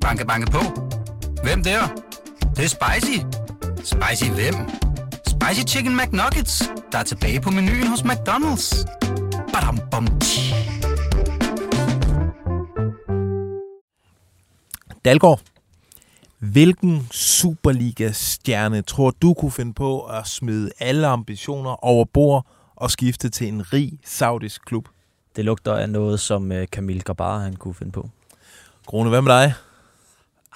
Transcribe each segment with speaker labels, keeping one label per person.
Speaker 1: Banke, banke på. Hvem der? Det, det er spicy. Spicy hvem? Spicy Chicken McNuggets, der er tilbage på menuen hos McDonald's. Badum, bom, tji.
Speaker 2: Dalgaard, hvilken Superliga-stjerne tror du kunne finde på at smide alle ambitioner over bord og skifte til en rig saudisk klub?
Speaker 3: Det lugter af noget, som uh, Camille Grabar han kunne finde på.
Speaker 2: Grone, hvad med dig?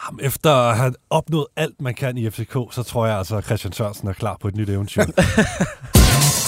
Speaker 4: Jamen, efter at have opnået alt, man kan i FCK, så tror jeg altså, at Christian Sørensen er klar på et nyt eventyr.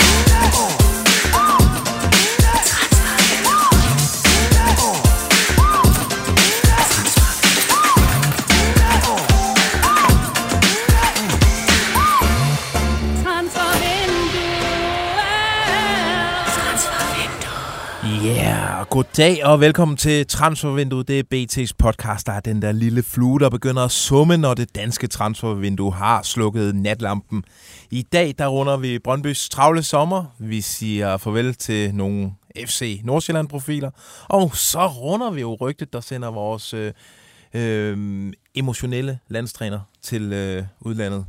Speaker 2: goddag og velkommen til Transfervinduet. Det er BT's podcast, der er den der lille flue, der begynder at summe, når det danske transfervindue har slukket natlampen. I dag, der runder vi Brøndbys travle sommer. Vi siger farvel til nogle FC Nordsjælland-profiler. Og så runder vi jo rygtet, der sender vores øh, øh, emotionelle landstræner til øh, udlandet.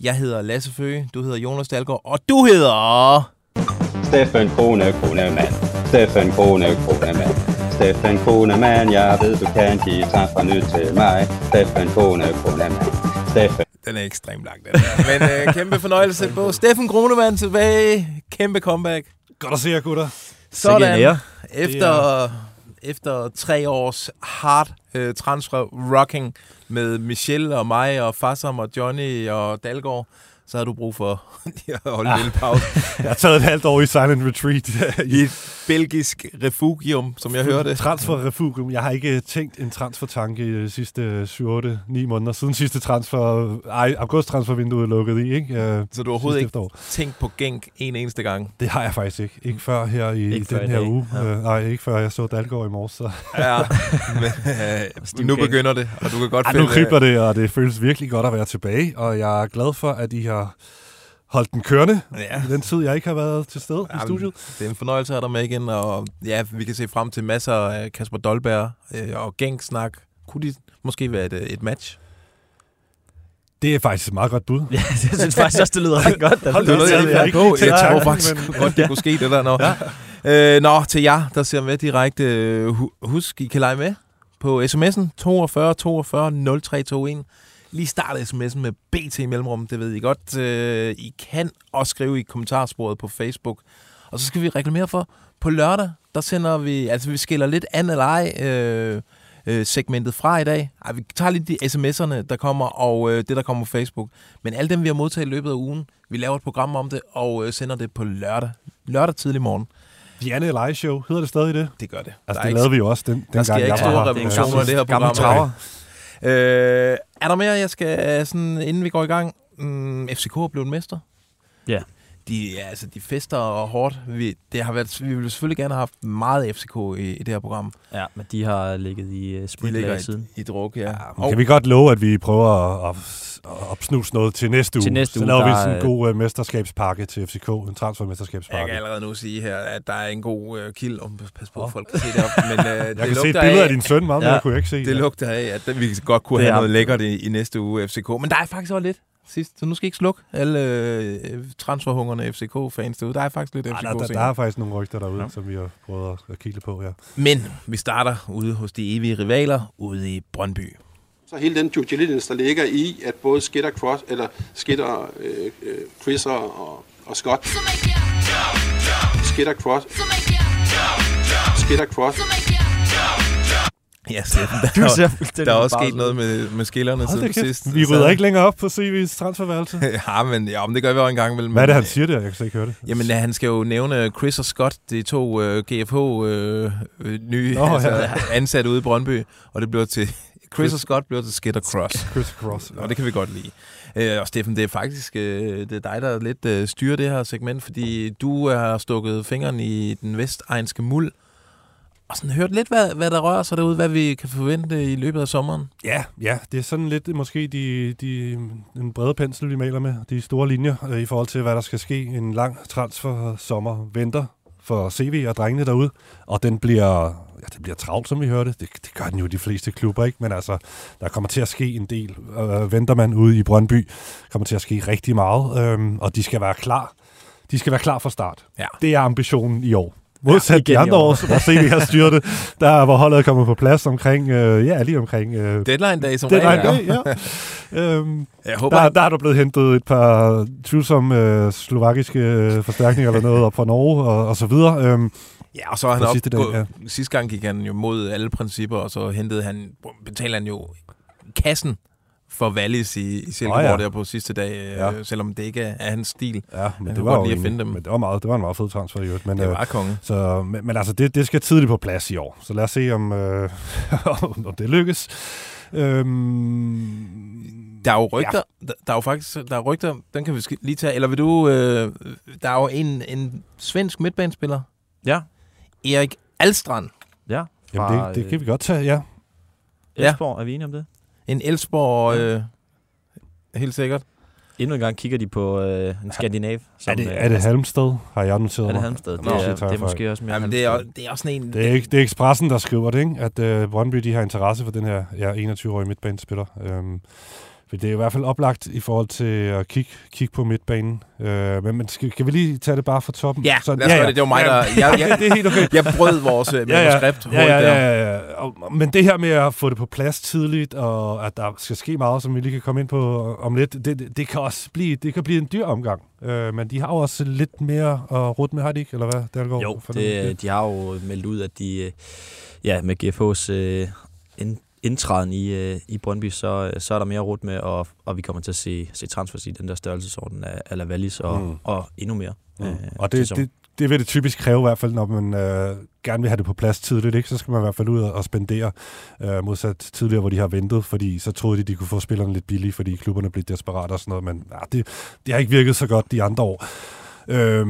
Speaker 2: Jeg hedder Lasse Føge, du hedder Jonas Dalgaard, og du hedder...
Speaker 5: Steffen Krone, Kronemann. Steffen Krone, Kronemann. Steffen Kronemann, jeg ved, du kan give transfer nyt til mig. Steffen Krone, Kronemann. Steffen.
Speaker 2: Den er ekstremt lang, den der. Men øh, kæmpe fornøjelse på Steffen Kronemann tilbage. Kæmpe comeback.
Speaker 4: Godt at se jer, gutter.
Speaker 2: Sådan. Efter, efter tre års hard øh, transfer rocking med Michelle og mig og Fassam og Johnny og Dalgaard, så har du brug for at holde en lille pause
Speaker 4: Jeg har taget et halvt år i Silent Retreat.
Speaker 2: i et belgisk refugium, som jeg hørte.
Speaker 4: Transferrefugium. Jeg har ikke tænkt en transfertanke i de sidste 7-8-9 måneder, siden sidste transfer, ej, august-transfervinduet er lukket i, ikke? Øh,
Speaker 2: Så du har overhovedet ikke
Speaker 4: efterår.
Speaker 2: tænkt på Genk en eneste gang.
Speaker 4: Det har jeg faktisk ikke. Ikke før her i
Speaker 3: Ikke
Speaker 4: den her
Speaker 3: dag.
Speaker 4: uge.
Speaker 3: Ja.
Speaker 4: Øh, nej, ikke før jeg så Dalgaard i morges. Så.
Speaker 2: Ja, men øh, nu begynder det, og du kan godt
Speaker 4: Ej,
Speaker 2: finde...
Speaker 4: nu kribler det, og det føles virkelig godt at være tilbage, og jeg er glad for, at I har holdt den kørende
Speaker 2: Ja.
Speaker 4: i den tid, jeg ikke har været til stede i
Speaker 2: Jamen,
Speaker 4: studiet.
Speaker 2: Det er en fornøjelse at have dig med igen, og ja, vi kan se frem til masser af Kasper Dolberg øh, og Genk-snak. Kunne de måske være et, øh, et match?
Speaker 4: Det er faktisk et meget godt bud.
Speaker 3: Ja, jeg synes faktisk også, det lyder ret godt.
Speaker 4: hold
Speaker 2: Det er
Speaker 4: da
Speaker 2: noget, jeg
Speaker 4: jeg har ikke
Speaker 2: på. Jeg tror faktisk
Speaker 4: men-
Speaker 2: godt, det kunne ske, det der. Nå, ja. øh, nå til jer, der ser med direkte. øh, hu- Husk, I kan lege med på sms'en 42 42 0321. Lige start sms'en med BT i mellemrum, det ved I godt. Øh, I kan også skrive i kommentarsporet på Facebook. Og så skal vi reklamere for, på lørdag, der sender vi, altså vi skiller lidt an eller ej, øh, øh, segmentet fra i dag. Ej, vi tager lige de sms'erne, der kommer, og øh, det, der kommer på Facebook. Men alle dem, vi har modtaget i løbet af ugen, vi laver et program om det, og øh, sender det på lørdag. Lørdag tidlig morgen.
Speaker 4: Diane Live Show, hedder det stadig det?
Speaker 2: Det gør det.
Speaker 4: Altså,
Speaker 2: der
Speaker 4: det
Speaker 2: er
Speaker 4: lavede vi jo også den, den
Speaker 2: der sker
Speaker 4: gang,
Speaker 2: ikke
Speaker 4: jeg
Speaker 2: store
Speaker 4: var her.
Speaker 2: revolutioner i det her
Speaker 3: Gammel
Speaker 2: program.
Speaker 3: traver.
Speaker 2: Øh, er der mere, jeg skal, øh, sådan, inden vi går i gang? Mm, FCK er blevet mester.
Speaker 3: Ja.
Speaker 2: De, ja, altså, de fester hårdt. Vi, det har været, vi ville selvfølgelig gerne have haft meget FCK i, i det her program.
Speaker 3: Ja, men de har ligget i uh,
Speaker 2: De ligger
Speaker 3: spritlager siden.
Speaker 2: i, i druk, ja.
Speaker 4: Ja,
Speaker 2: Og-
Speaker 4: kan vi godt love, at vi prøver at, at, at opsnuse noget til næste
Speaker 3: Til
Speaker 4: uge?
Speaker 3: næste
Speaker 4: så
Speaker 3: uge,
Speaker 4: laver vi sådan en god uh, mesterskabspakke til FCK, en
Speaker 2: Jeg
Speaker 4: transfermesterskabspakke.
Speaker 2: kan allerede nu sige her, at der er en god øh, kild. Om, pas på, at folk kan se det op. Men, øh,
Speaker 4: Jeg
Speaker 2: det
Speaker 4: kan se et
Speaker 2: lugter
Speaker 4: billede
Speaker 2: af,
Speaker 4: af din søn, meget
Speaker 3: Ja.
Speaker 4: mere kunne jeg ikke se.
Speaker 2: Det lugter af, at vi godt kunne
Speaker 3: Det
Speaker 2: have
Speaker 3: er-
Speaker 2: noget lækkert i, i næste uge FCK. Men der er faktisk også lidt sidst, så nu skal I ikke slukke alle øh, transferhungerne FCK-fans derude. Der er faktisk lidt FCK.
Speaker 4: der, der, der er faktisk nogle rygter derude, ja. som vi har prøvet at, at kigge på, ja.
Speaker 2: Men vi starter ude hos de evige rivaler, ude i Brøndby.
Speaker 6: Så hele den due diligence, der ligger i, at både og Cross, eller og øh, øh, Chris og, og, Scott, og Cross, og Cross,
Speaker 2: Ja, Steffen, der,
Speaker 3: Du
Speaker 2: er,
Speaker 3: ser fuldstændig
Speaker 2: der er også sket noget med, med skillerne siden sidst.
Speaker 4: vi
Speaker 2: så-
Speaker 4: rydder ikke længere op på CV's transferværelse.
Speaker 2: ja, men, ja, men det gør vi også en gang imellem.
Speaker 4: Hvad er det, han siger der? Jeg kan slet ikke høre det.
Speaker 2: Jamen, han skal jo nævne Chris og Scott, de to øh, GFH øh, øh, nye
Speaker 4: Nå,
Speaker 2: altså,
Speaker 4: ja.
Speaker 2: ansatte ude i Brøndby, og det bliver til Chris og Scott bliver til Skid og Cross.
Speaker 4: Chris Cross.
Speaker 2: Og det kan vi godt lide. Øh, og Steffen, det er faktisk øh, det er dig, der lidt øh, styrer det her segment, fordi du har stukket fingeren i den vestegnske muld, og sådan hørt lidt, hvad, hvad der rører sig derude, hvad vi kan forvente i løbet af sommeren.
Speaker 4: Ja, ja, det er sådan lidt måske de, de, en brede pensel, vi maler med. De store linjer øh, i forhold til, hvad der skal ske. En lang transfer sommer venter for CV og drengene derude, og den bliver, ja, det bliver travlt, som vi hørte. Det, det gør den jo de fleste klubber, ikke? Men altså, der kommer til at ske en del. Øh, venter man ude i Brøndby, kommer til at ske rigtig meget, øh, og de skal være klar. De skal være klar fra start.
Speaker 2: Ja.
Speaker 4: Det er ambitionen i år. Modsat
Speaker 3: igen
Speaker 4: de andre
Speaker 3: år.
Speaker 4: hvor CV har styret det, der hvor holdet er kommet på plads omkring, øh, ja, lige omkring øh,
Speaker 2: Deadline dag som
Speaker 4: deadline
Speaker 2: regel.
Speaker 4: day, ja. øhm,
Speaker 2: Jeg håber,
Speaker 4: der, der er der blevet hentet et par tvivlsomme øh, slovakiske øh, forstærkninger eller noget op fra Norge og, og så videre. Øhm,
Speaker 2: Ja, og så er han
Speaker 4: På
Speaker 2: op,
Speaker 4: sidste dag, ja.
Speaker 2: sidste gang gik han jo mod alle principper, og så hentede han, betalte han jo kassen for Wallis i, i Silkeborg oh,
Speaker 4: ja.
Speaker 2: ja. der på sidste dag,
Speaker 4: Ja.
Speaker 2: øh, selvom det ikke er, er hans stil.
Speaker 4: ja, men
Speaker 2: Han
Speaker 4: det
Speaker 2: kunne
Speaker 4: var
Speaker 2: godt
Speaker 4: jo
Speaker 2: lide at
Speaker 4: en-
Speaker 2: finde dem.
Speaker 4: Men det var, meget, det var en meget fed transfer i øvrigt. Men,
Speaker 2: Det
Speaker 4: øh,
Speaker 2: var konge.
Speaker 4: så, men, men altså, det, det skal tidligt på plads i år. Så lad os se, om, øh, om det lykkes. Øhm,
Speaker 2: Der er jo rygter, ja. der, der er jo faktisk, der er rygter, den kan vi lige tage, eller vil du, øh, der er jo en, en svensk midtbanespiller,
Speaker 3: Ja,
Speaker 2: Erik Alstrand,
Speaker 3: ja.
Speaker 4: jamen, det, det kan vi godt tage, ja.
Speaker 2: Ja.
Speaker 3: Esbjerg, er vi enige om det?
Speaker 2: En Elsborg, øh, helt sikkert.
Speaker 3: Endnu en gang kigger de på øh, en skandinav. Som,
Speaker 4: Er det,
Speaker 3: øh,
Speaker 4: er det Halmsted, har jeg noteret
Speaker 3: Er det
Speaker 4: mig.
Speaker 3: Halmstad? Det,
Speaker 2: Nå,
Speaker 3: er, det er måske også mere
Speaker 2: Jamen, det, er,
Speaker 3: Halmstad.
Speaker 2: det er også sådan en...
Speaker 4: Det er, ikke, det er Expressen, der skriver det, ikke? at øh, Brøndby de har interesse for den her ja, 21-årige midtbanespiller. Øhm, for det er i hvert fald oplagt i forhold til at kigge, kigge på midtbanen. Øh, men men skal, kan vi lige tage det bare fra toppen?
Speaker 2: Ja, lad os gøre det. Det var mig, der... Jeg, jeg,
Speaker 4: det er helt okay.
Speaker 2: jeg brød vores øh,
Speaker 4: Ja, ja.
Speaker 2: manuskript
Speaker 4: Ja, ja,
Speaker 2: der.
Speaker 4: ja, ja. Og, men det her med at få det på plads tidligt, og at der skal ske meget, som vi lige kan komme ind på om lidt, det, det, det kan også blive, det kan blive en dyr omgang. Øh, men de har jo også lidt mere at rute med, har de ikke? Eller hvad? Der går
Speaker 3: Jo,
Speaker 4: for
Speaker 3: det, de har jo meldt ud, at de øh, ja, med GFH's øh, indtræden i, øh, i Brøndby, så, så er der mere rut med, og, og vi kommer til at se, se transfers i den der størrelsesorden af, af Lavallis og,
Speaker 4: Mm.
Speaker 3: og endnu mere.
Speaker 4: Mm.
Speaker 3: øh,
Speaker 4: Og det, det, det vil det typisk kræve i hvert fald, når man øh, gerne vil have det på plads tidligt. Ikke? Så skal man i hvert fald ud og spendere øh, modsat tidligere, hvor de har ventet, fordi så troede de, de kunne få spillerne lidt billigt, fordi klubberne blev desperate og sådan noget. Men ja, det, det har ikke virket så godt de andre år. Øhm,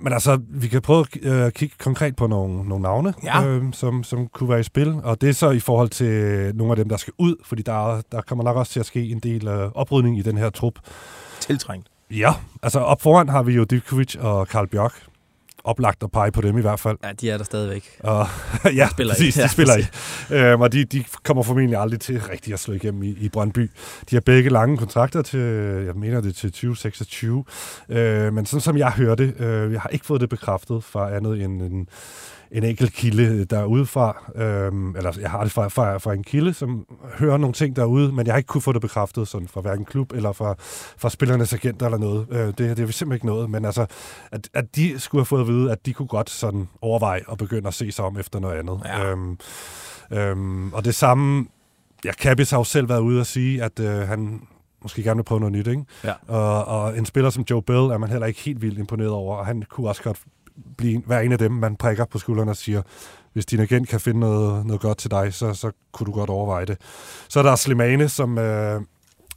Speaker 4: men altså, vi kan prøve at øh, kigge konkret på nogle, nogle navne,
Speaker 2: Ja.
Speaker 4: øhm, som, som kunne være i spil. Og det er så i forhold til nogle af dem, der skal ud, fordi der, er- der kommer nok også til at ske en del øh, oprydning i den her trup.
Speaker 2: Tiltrængt.
Speaker 4: Ja, altså op foran har vi jo Divkovic og Karl Bjørk. Oplagt at pege på dem i hvert fald.
Speaker 3: Ja, de er der stadigvæk.
Speaker 4: Og, ja,
Speaker 3: spiller
Speaker 4: præcis,
Speaker 3: ikke.
Speaker 4: de spiller ikke. Øhm, og de, de kommer formentlig aldrig til rigtig at slå igennem i, i Brøndby. De har begge lange kontrakter til, jeg mener det til 2026. Øh, men sådan som jeg hørte, øh, jeg har ikke fået det bekræftet fra andet end en, en enkelt kilde derudefra. Øhm, eller jeg har det fra, fra, fra en kilde, som hører nogle ting derude, men jeg har ikke kunne få det bekræftet sådan fra hverken klub eller fra, fra spillernes agenter eller noget. Øh, det, det er vi simpelthen ikke noget. Men altså, at, at de skulle have fået at vide, at de kunne godt sådan overveje at begynde at se sig om efter noget andet.
Speaker 2: Ja.
Speaker 4: Øhm, øhm, og det samme, ja, Kabis har jo selv været ude og sige, at øh, han måske gerne vil prøve noget nyt, ikke?
Speaker 3: Ja.
Speaker 4: Og, og en spiller som Joe Bell er man heller ikke helt vildt imponeret over, og han kunne også godt blive, være en af dem, man prikker på skuldrene og siger, hvis din agent kan finde noget, noget godt til dig, så, så kunne du godt overveje det. Så er der Slimane, som øh,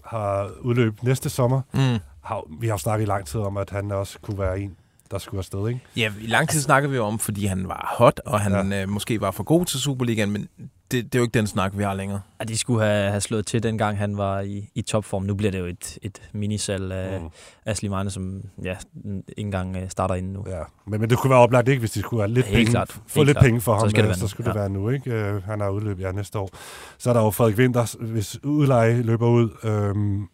Speaker 4: har udløb næste sommer.
Speaker 2: Mm.
Speaker 4: Har, vi har jo snakket i lang tid om, at han også kunne være en, der skulle afsted, ikke?
Speaker 2: Ja, i lang tid snakker vi jo om, fordi han var hot, og han ja. øh, måske var for god til Superligaen, men det, det er jo ikke den snak, vi har længere.
Speaker 3: Ja, de skulle have, have slået til, dengang han var i, i topform. Nu bliver det jo et, et minisal af,
Speaker 4: Mm.
Speaker 3: af Slimane, som ja, ikke engang øh, starter inden nu.
Speaker 4: Ja, men, men det kunne være oplagt, ikke, hvis de skulle have lidt
Speaker 3: Helt
Speaker 4: penge,
Speaker 3: klart.
Speaker 4: få
Speaker 3: Helt
Speaker 4: lidt
Speaker 3: klart.
Speaker 4: penge for
Speaker 3: Så
Speaker 4: ham,
Speaker 3: skal det
Speaker 4: øh,
Speaker 3: være
Speaker 4: så skulle det
Speaker 3: Ja.
Speaker 4: være nu. Ikke? Øh, Han har udløb ja, næste år. Så er der jo Frederik Winters, hvis udleje løber ud øhm,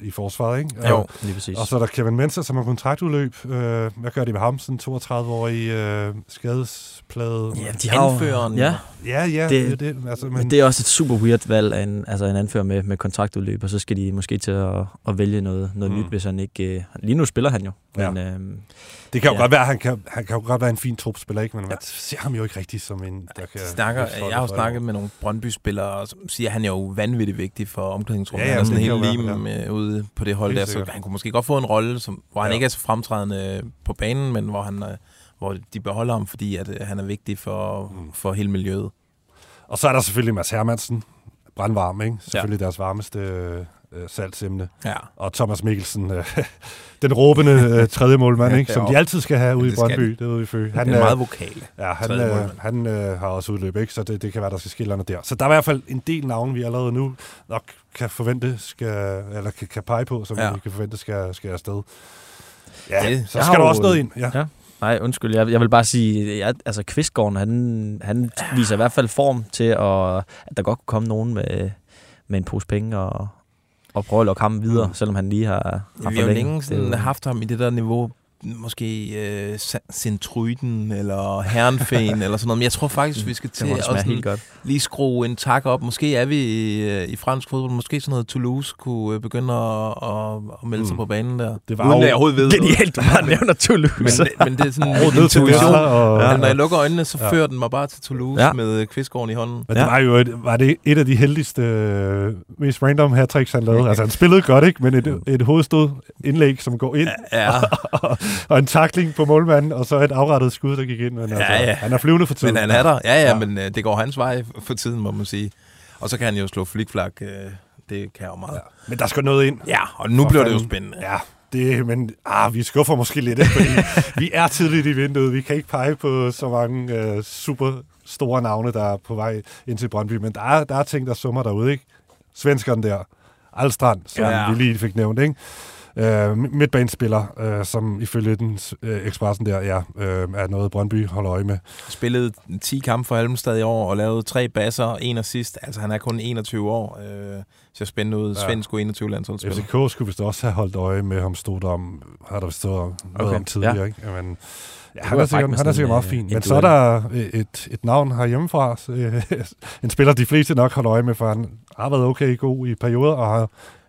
Speaker 4: i forsvaret. Ikke?
Speaker 2: Jo.
Speaker 4: Og,
Speaker 3: Lige præcis.
Speaker 4: og så er der Kevin Mensa, som har kontraktudløb. Øh, hvad gør de med ham? Sådan 32-årig øh, skadesplade.
Speaker 3: ja, de har
Speaker 2: Anføreren.
Speaker 3: Ja,
Speaker 4: ja, ja det,
Speaker 3: Det-
Speaker 4: det, er det. Altså, men,
Speaker 3: det er også et super weird valg af en, altså en anfører med, med kontraktudløb, og så skal de måske til at, at vælge noget, noget
Speaker 4: Mm.
Speaker 3: mm. nyt, hvis han ikke... Øh, lige nu spiller han jo,
Speaker 4: Ja.
Speaker 3: men øhm,
Speaker 4: det kan jo
Speaker 3: ja.
Speaker 4: godt være, han kan, han kan jo godt være en fin trupspiller, ikke? men man ser ham jo ikke rigtig som en, der kan...
Speaker 2: De snakker, jeg har jo snakket med nogle Brøndby-spillere, som siger, at han er jo vanvittigt vigtig for omklædningsrummet.
Speaker 4: Ja, ja,
Speaker 2: han er sådan helt lige
Speaker 4: være,
Speaker 2: med ude på det hold
Speaker 4: Helt
Speaker 2: der, så
Speaker 4: sikkert.
Speaker 2: han kunne måske godt få en rolle, som, hvor han
Speaker 4: Ja.
Speaker 2: ikke er så fremtrædende på banen, men hvor, han, øh, hvor de beholder ham, fordi at, øh, han er vigtig for,
Speaker 4: Mm.
Speaker 2: for hele miljøet.
Speaker 4: Og så er der selvfølgelig Mads Hermansen, brandvarm, ikke? Selvfølgelig ja. deres varmeste øh, salgsemne.
Speaker 2: Ja.
Speaker 4: Og Thomas Mikkelsen, øh, den råbende øh, tredje målmand,
Speaker 2: Ja,
Speaker 4: ikke? som de altid skal have ude i
Speaker 2: det skal
Speaker 4: Brøndby, det ved vi før.
Speaker 2: Han er meget vokale.
Speaker 4: ja, han, øh, han øh, har også udløb, ikke? så det, det kan være, der skal skille der. Så der er i hvert fald en del navne, vi allerede nu nok kan forvente, skal, eller kan, kan pege på, som
Speaker 2: Ja.
Speaker 4: vi kan forvente skal, skal afsted. Ja,
Speaker 2: Det-
Speaker 4: så
Speaker 3: jeg
Speaker 4: skal der også noget ind. Ja.
Speaker 3: Ja. Nej, undskyld. Jeg, jeg vil bare sige, at altså Kvistgården, han, han viser i hvert fald form til, at, at der godt kunne komme nogen med, med en pose penge og, og prøve at lukke ham videre, mm. selvom han lige har, har
Speaker 2: Vi har jo længe sådan haft ham i det der niveau, måske øh, Centruiden eller Herrenfen eller sådan noget. Men jeg tror faktisk, vi skal til at
Speaker 3: helt godt.
Speaker 2: lige skrue en tak op. Måske er vi i, øh, i fransk fodbold. Måske sådan noget Toulouse kunne øh, begynde at, at, at melde sig
Speaker 4: Mm.
Speaker 2: på banen der.
Speaker 4: Det var
Speaker 2: Uden
Speaker 4: jo-
Speaker 2: at jeg overhovedet ved.
Speaker 3: Genialt, du bare nævner Toulouse.
Speaker 2: Men, det- men det er sådan en intuition.
Speaker 4: Og...
Speaker 2: Ja. Når jeg lukker øjnene, så
Speaker 4: Ja.
Speaker 2: fører den mig bare til Toulouse
Speaker 3: Ja.
Speaker 2: med Kvistgården i hånden.
Speaker 4: Men
Speaker 3: Ja.
Speaker 4: det var jo et, var det et af de heldigste, øh, mest random tricks, han lavede. Altså, han spillede godt, ikke? Men et, et hovedstød indlæg, som går ind,
Speaker 2: Ja,
Speaker 4: og en takling på målmanden, og så et afrettet skud, der gik ind. Men altså,
Speaker 2: Ja, ja.
Speaker 4: han er flyvende for tiden.
Speaker 2: men han er der. Ja, ja,
Speaker 4: Ja.
Speaker 2: men øh, det går hans vej for tiden, må man sige. Og så kan han jo slå flikflak. Øh, det kan jo meget.
Speaker 4: Ja. Men der skal noget ind.
Speaker 2: Ja, og nu
Speaker 4: For
Speaker 2: bliver det jo
Speaker 4: fanden.
Speaker 2: spændende.
Speaker 4: Ja, det, men ah, vi skuffer måske lidt, fordi vi er tidligt i vinduet. Vi kan ikke pege på så mange øh, super store navne, der er på vej ind til Brøndby, men der er, der er ting, der summer derude, ikke? Svenskeren der, Alstrand, som
Speaker 2: Ja.
Speaker 4: ja. vi lige fik nævnt, ikke? Øh, midtbanespiller, øh, som ifølge den øh, Expressen der, ja, øh, er noget Brøndby holder øje med.
Speaker 2: Spillede 10 kampe for Halmstad i år og lavede tre basser, en assist. Altså, han er kun 21 år. Øh, ser spændende ud.
Speaker 4: Ja.
Speaker 2: Svensk 21 landsholdsspiller.
Speaker 4: FCK skulle vist også have holdt øje med ham, stod der om, har der stået om, noget
Speaker 3: Okay,
Speaker 4: om tidligere,
Speaker 3: ja.
Speaker 4: ikke? Men, ja, han, er sikkert, han er sikkert
Speaker 3: en,
Speaker 4: meget
Speaker 3: øh,
Speaker 4: fin.
Speaker 3: en
Speaker 4: Men så er der et, et navn herhjemmefra, øh, en spiller, de fleste nok holder øje med, for han har været okay god i perioder, og har,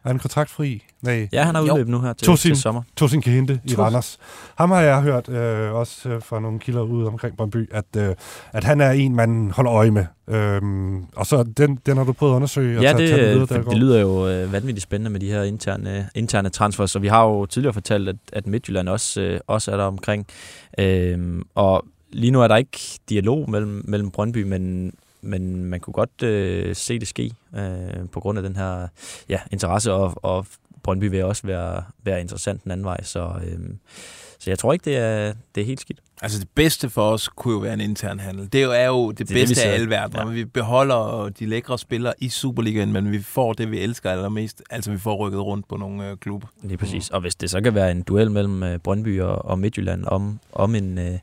Speaker 4: er han kontraktfri? Nej,
Speaker 3: Ja, han har
Speaker 2: Jo.
Speaker 3: udløb nu her til,
Speaker 4: To sin-
Speaker 3: til sommer.
Speaker 4: Tosin Kehinde i Randers. Ham har jeg hørt øh, også øh, fra nogle kilder ude omkring Brøndby, at, øh, at han er en, man holder øje med. Øhm, og så den, den har du prøvet at undersøge og
Speaker 3: Ja,
Speaker 4: tage,
Speaker 3: det,
Speaker 4: tage videre,
Speaker 3: det,
Speaker 4: der går.
Speaker 3: det lyder jo øh, vanvittigt spændende med de her interne, interne transfers, og vi har jo tidligere fortalt, at, at Midtjylland også, øh, også er der omkring. Øhm, og lige nu er der ikke dialog mellem, mellem Brøndby, men, men man kunne godt øh, se det ske øh, på grund af den her ja, interesse, og, og Brøndby vil også være, være interessant den anden vej, så, øh, så jeg tror ikke, det er, det er helt skidt.
Speaker 2: Altså det bedste for os kunne jo være en intern handel. Det er jo, er jo det,
Speaker 3: det,
Speaker 2: det bedste
Speaker 3: ser.
Speaker 2: af alle verdener.
Speaker 3: Ja.
Speaker 2: Vi beholder de lækre spillere i Superligaen, men vi får det, vi elsker allermest. Altså vi får rykket rundt på nogle øh, klubber.
Speaker 3: Lige præcis. Og hvis det så kan være en duel mellem øh, Brøndby og, og Midtjylland om, om en øh,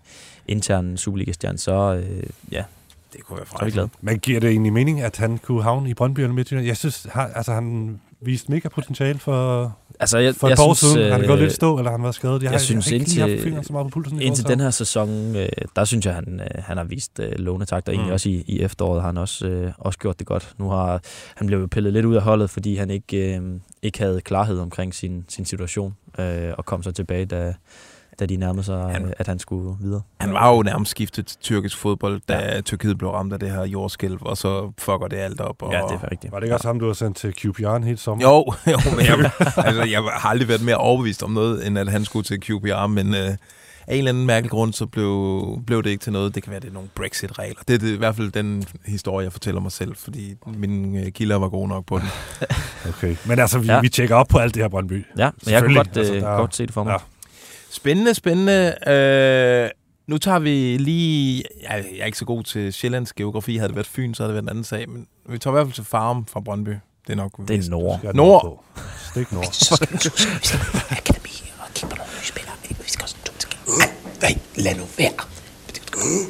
Speaker 3: intern Superliga-stjerne, så øh, ja,
Speaker 2: Det kunne være
Speaker 3: glade.
Speaker 4: Men giver det egentlig mening, at han kunne havne i Brøndby eller Midtjylland? Jeg synes, han, altså, han viste mega potentiale for,
Speaker 3: Altså, jeg,
Speaker 4: for et
Speaker 3: jeg
Speaker 4: par år
Speaker 3: synes,
Speaker 4: siden. Han
Speaker 3: øh,
Speaker 4: gået lidt stå, eller han været skadet. Jeg, har,
Speaker 3: synes
Speaker 4: jeg ikke lige
Speaker 3: indtil-
Speaker 4: så meget på pulsen.
Speaker 3: Indtil den her sæson, øh, der synes jeg, han, øh, han har vist øh, og egentlig
Speaker 2: Mm.
Speaker 3: også i, i efteråret har han også, øh, også gjort det godt. Nu har han blev jo pillet lidt ud af holdet, fordi han ikke, øh, ikke havde klarhed omkring sin, sin situation, øh, og kom så tilbage, da, da de nærmede sig,
Speaker 2: Han-
Speaker 3: at han skulle videre.
Speaker 2: Han var jo nærmest skiftet til tyrkisk fodbold, da ja. Tyrkiet blev ramt af det her jordskælv, og så fucker det alt op. Og...
Speaker 3: Ja, det er rigtigt.
Speaker 4: Var det ikke også ham, du har sendt til QPR en helt sommer?
Speaker 2: Jo, jo men jeg, altså, jeg har aldrig været mere overbevist om noget, end at han skulle til QPR, men øh, af en eller anden mærkelig grund, så blev, blev det ikke til noget. Det kan være, det er nogle Brexit-regler. Det er det, i hvert fald den historie, jeg fortæller mig selv, fordi mine øh, kilder var gode nok på den.
Speaker 4: Okay. Men altså, vi,
Speaker 3: Ja.
Speaker 4: vi tjekker op på alt det her Brøndby.
Speaker 3: Ja, men jeg kunne
Speaker 4: Selvfølgelig.
Speaker 3: godt, øh,
Speaker 4: altså, der-
Speaker 3: godt se det for mig.
Speaker 4: Ja.
Speaker 2: Spændende, spændende. Øh, nu tager vi lige... Jeg, jeg er ikke så god til Sjællands geografi. Havde det været Fyn, så havde det været en anden sag. Men vi tager i hvert fald til Farum fra Brøndby. Det er nok
Speaker 3: Det er. Nord.
Speaker 2: Nord.
Speaker 4: Stik nord.
Speaker 7: Så skal du akademi og kigge på nogle nye spillere. Vi skal også to til Nej, lad nu være.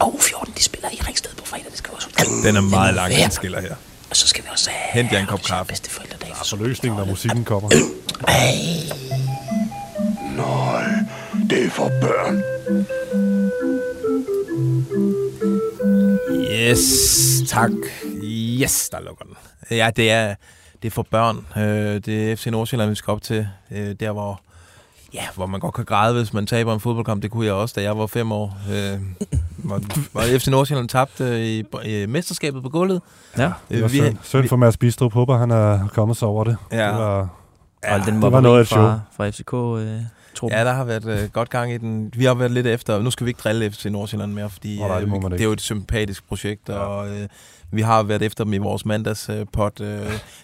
Speaker 7: Og 14, de spiller i Ringsted på fredag. Det skal vi også.
Speaker 2: Den er meget lang, den skiller her.
Speaker 7: Og så skal vi også have...
Speaker 2: Hent jer en kop kaffe.
Speaker 7: Bedste forældredag for
Speaker 4: Så løsningen, når musikken kommer.
Speaker 8: Nej, det er for børn.
Speaker 2: Yes, tak. Yes, der lukker den. Ja, det er, det er for børn. Øh, det er FC Nordsjælland, vi skal op til. Øh, der, hvor, ja, hvor man godt kan græde, hvis man taber en fodboldkamp. Det kunne jeg også, da jeg var fem år. Øh, hvor, hvor FC Nordsjælland tabte øh, i, i mesterskabet på gulvet.
Speaker 3: Ja.
Speaker 4: Det var
Speaker 2: vi-
Speaker 4: synd, synd for Mads Bistrup. Håber, han er kommet sig over det.
Speaker 2: Ja.
Speaker 4: Det var,
Speaker 3: Og den
Speaker 4: det var noget af et
Speaker 3: fra, fra FCK, øh, truppen.
Speaker 2: Ja, der har været øh, godt gang i den. Vi har været lidt efter. Nu skal vi ikke drille FC Nordsjælland mere, fordi
Speaker 4: Nå, nej, det
Speaker 2: øh, vi- det er jo et sympatisk projekt, ja. og øh, vi har været efter dem i vores mandagspot. Øh,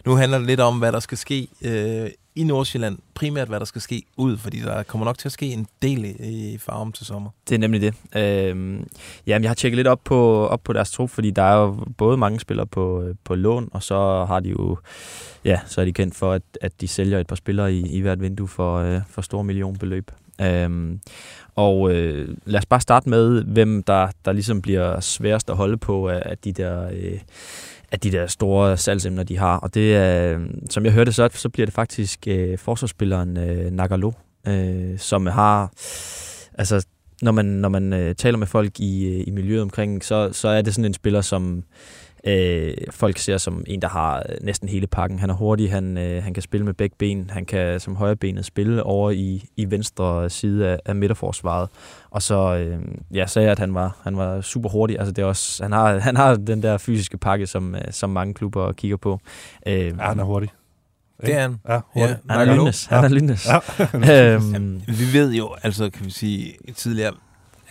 Speaker 2: nu handler det lidt om, hvad der skal ske øh, i Nordsjælland. Primært, hvad der skal ske ud, fordi der kommer nok til at ske en del i, i farven til sommer.
Speaker 3: Det er nemlig det. Øhm, jamen, jeg har tjekket lidt op på, op på deres trup, fordi der er jo både mange spillere på, på lån, og så har de jo, ja, så er de kendt for, at, at de sælger et par spillere i, i hvert vindue for, øh, for store millionbeløb. Øhm, og øh, lad os bare starte med, hvem der, der ligesom bliver sværest at holde på af, af de der... Øh, af de der store salgsemner, de har. Og det er, som jeg hørte, så, så bliver det faktisk øh, forsvarsspilleren øh, Nagalo, øh, som har, altså når man, når man øh, taler med folk i, øh, i miljøet omkring, så, så er det sådan en spiller, som øh, folk ser som en, der har øh, næsten hele pakken. Han er hurtig, han, øh, han kan spille med begge ben, han kan som højrebenet spille over i, i venstre side af, af midterforsvaret. Og så øh, ja, sagde jeg, at han var, han var super hurtig. Altså, det er også, han, har, han har den der fysiske pakke, som, øh, som mange klubber kigger på. Øh,
Speaker 4: Ja, han er hurtig.
Speaker 2: Det er han.
Speaker 4: Ja,
Speaker 2: Ja.
Speaker 4: hurtig.
Speaker 3: han er lynnes. Han er lynnes.
Speaker 4: Ja.
Speaker 3: øhm,
Speaker 2: Vi ved jo, altså kan vi sige tidligere,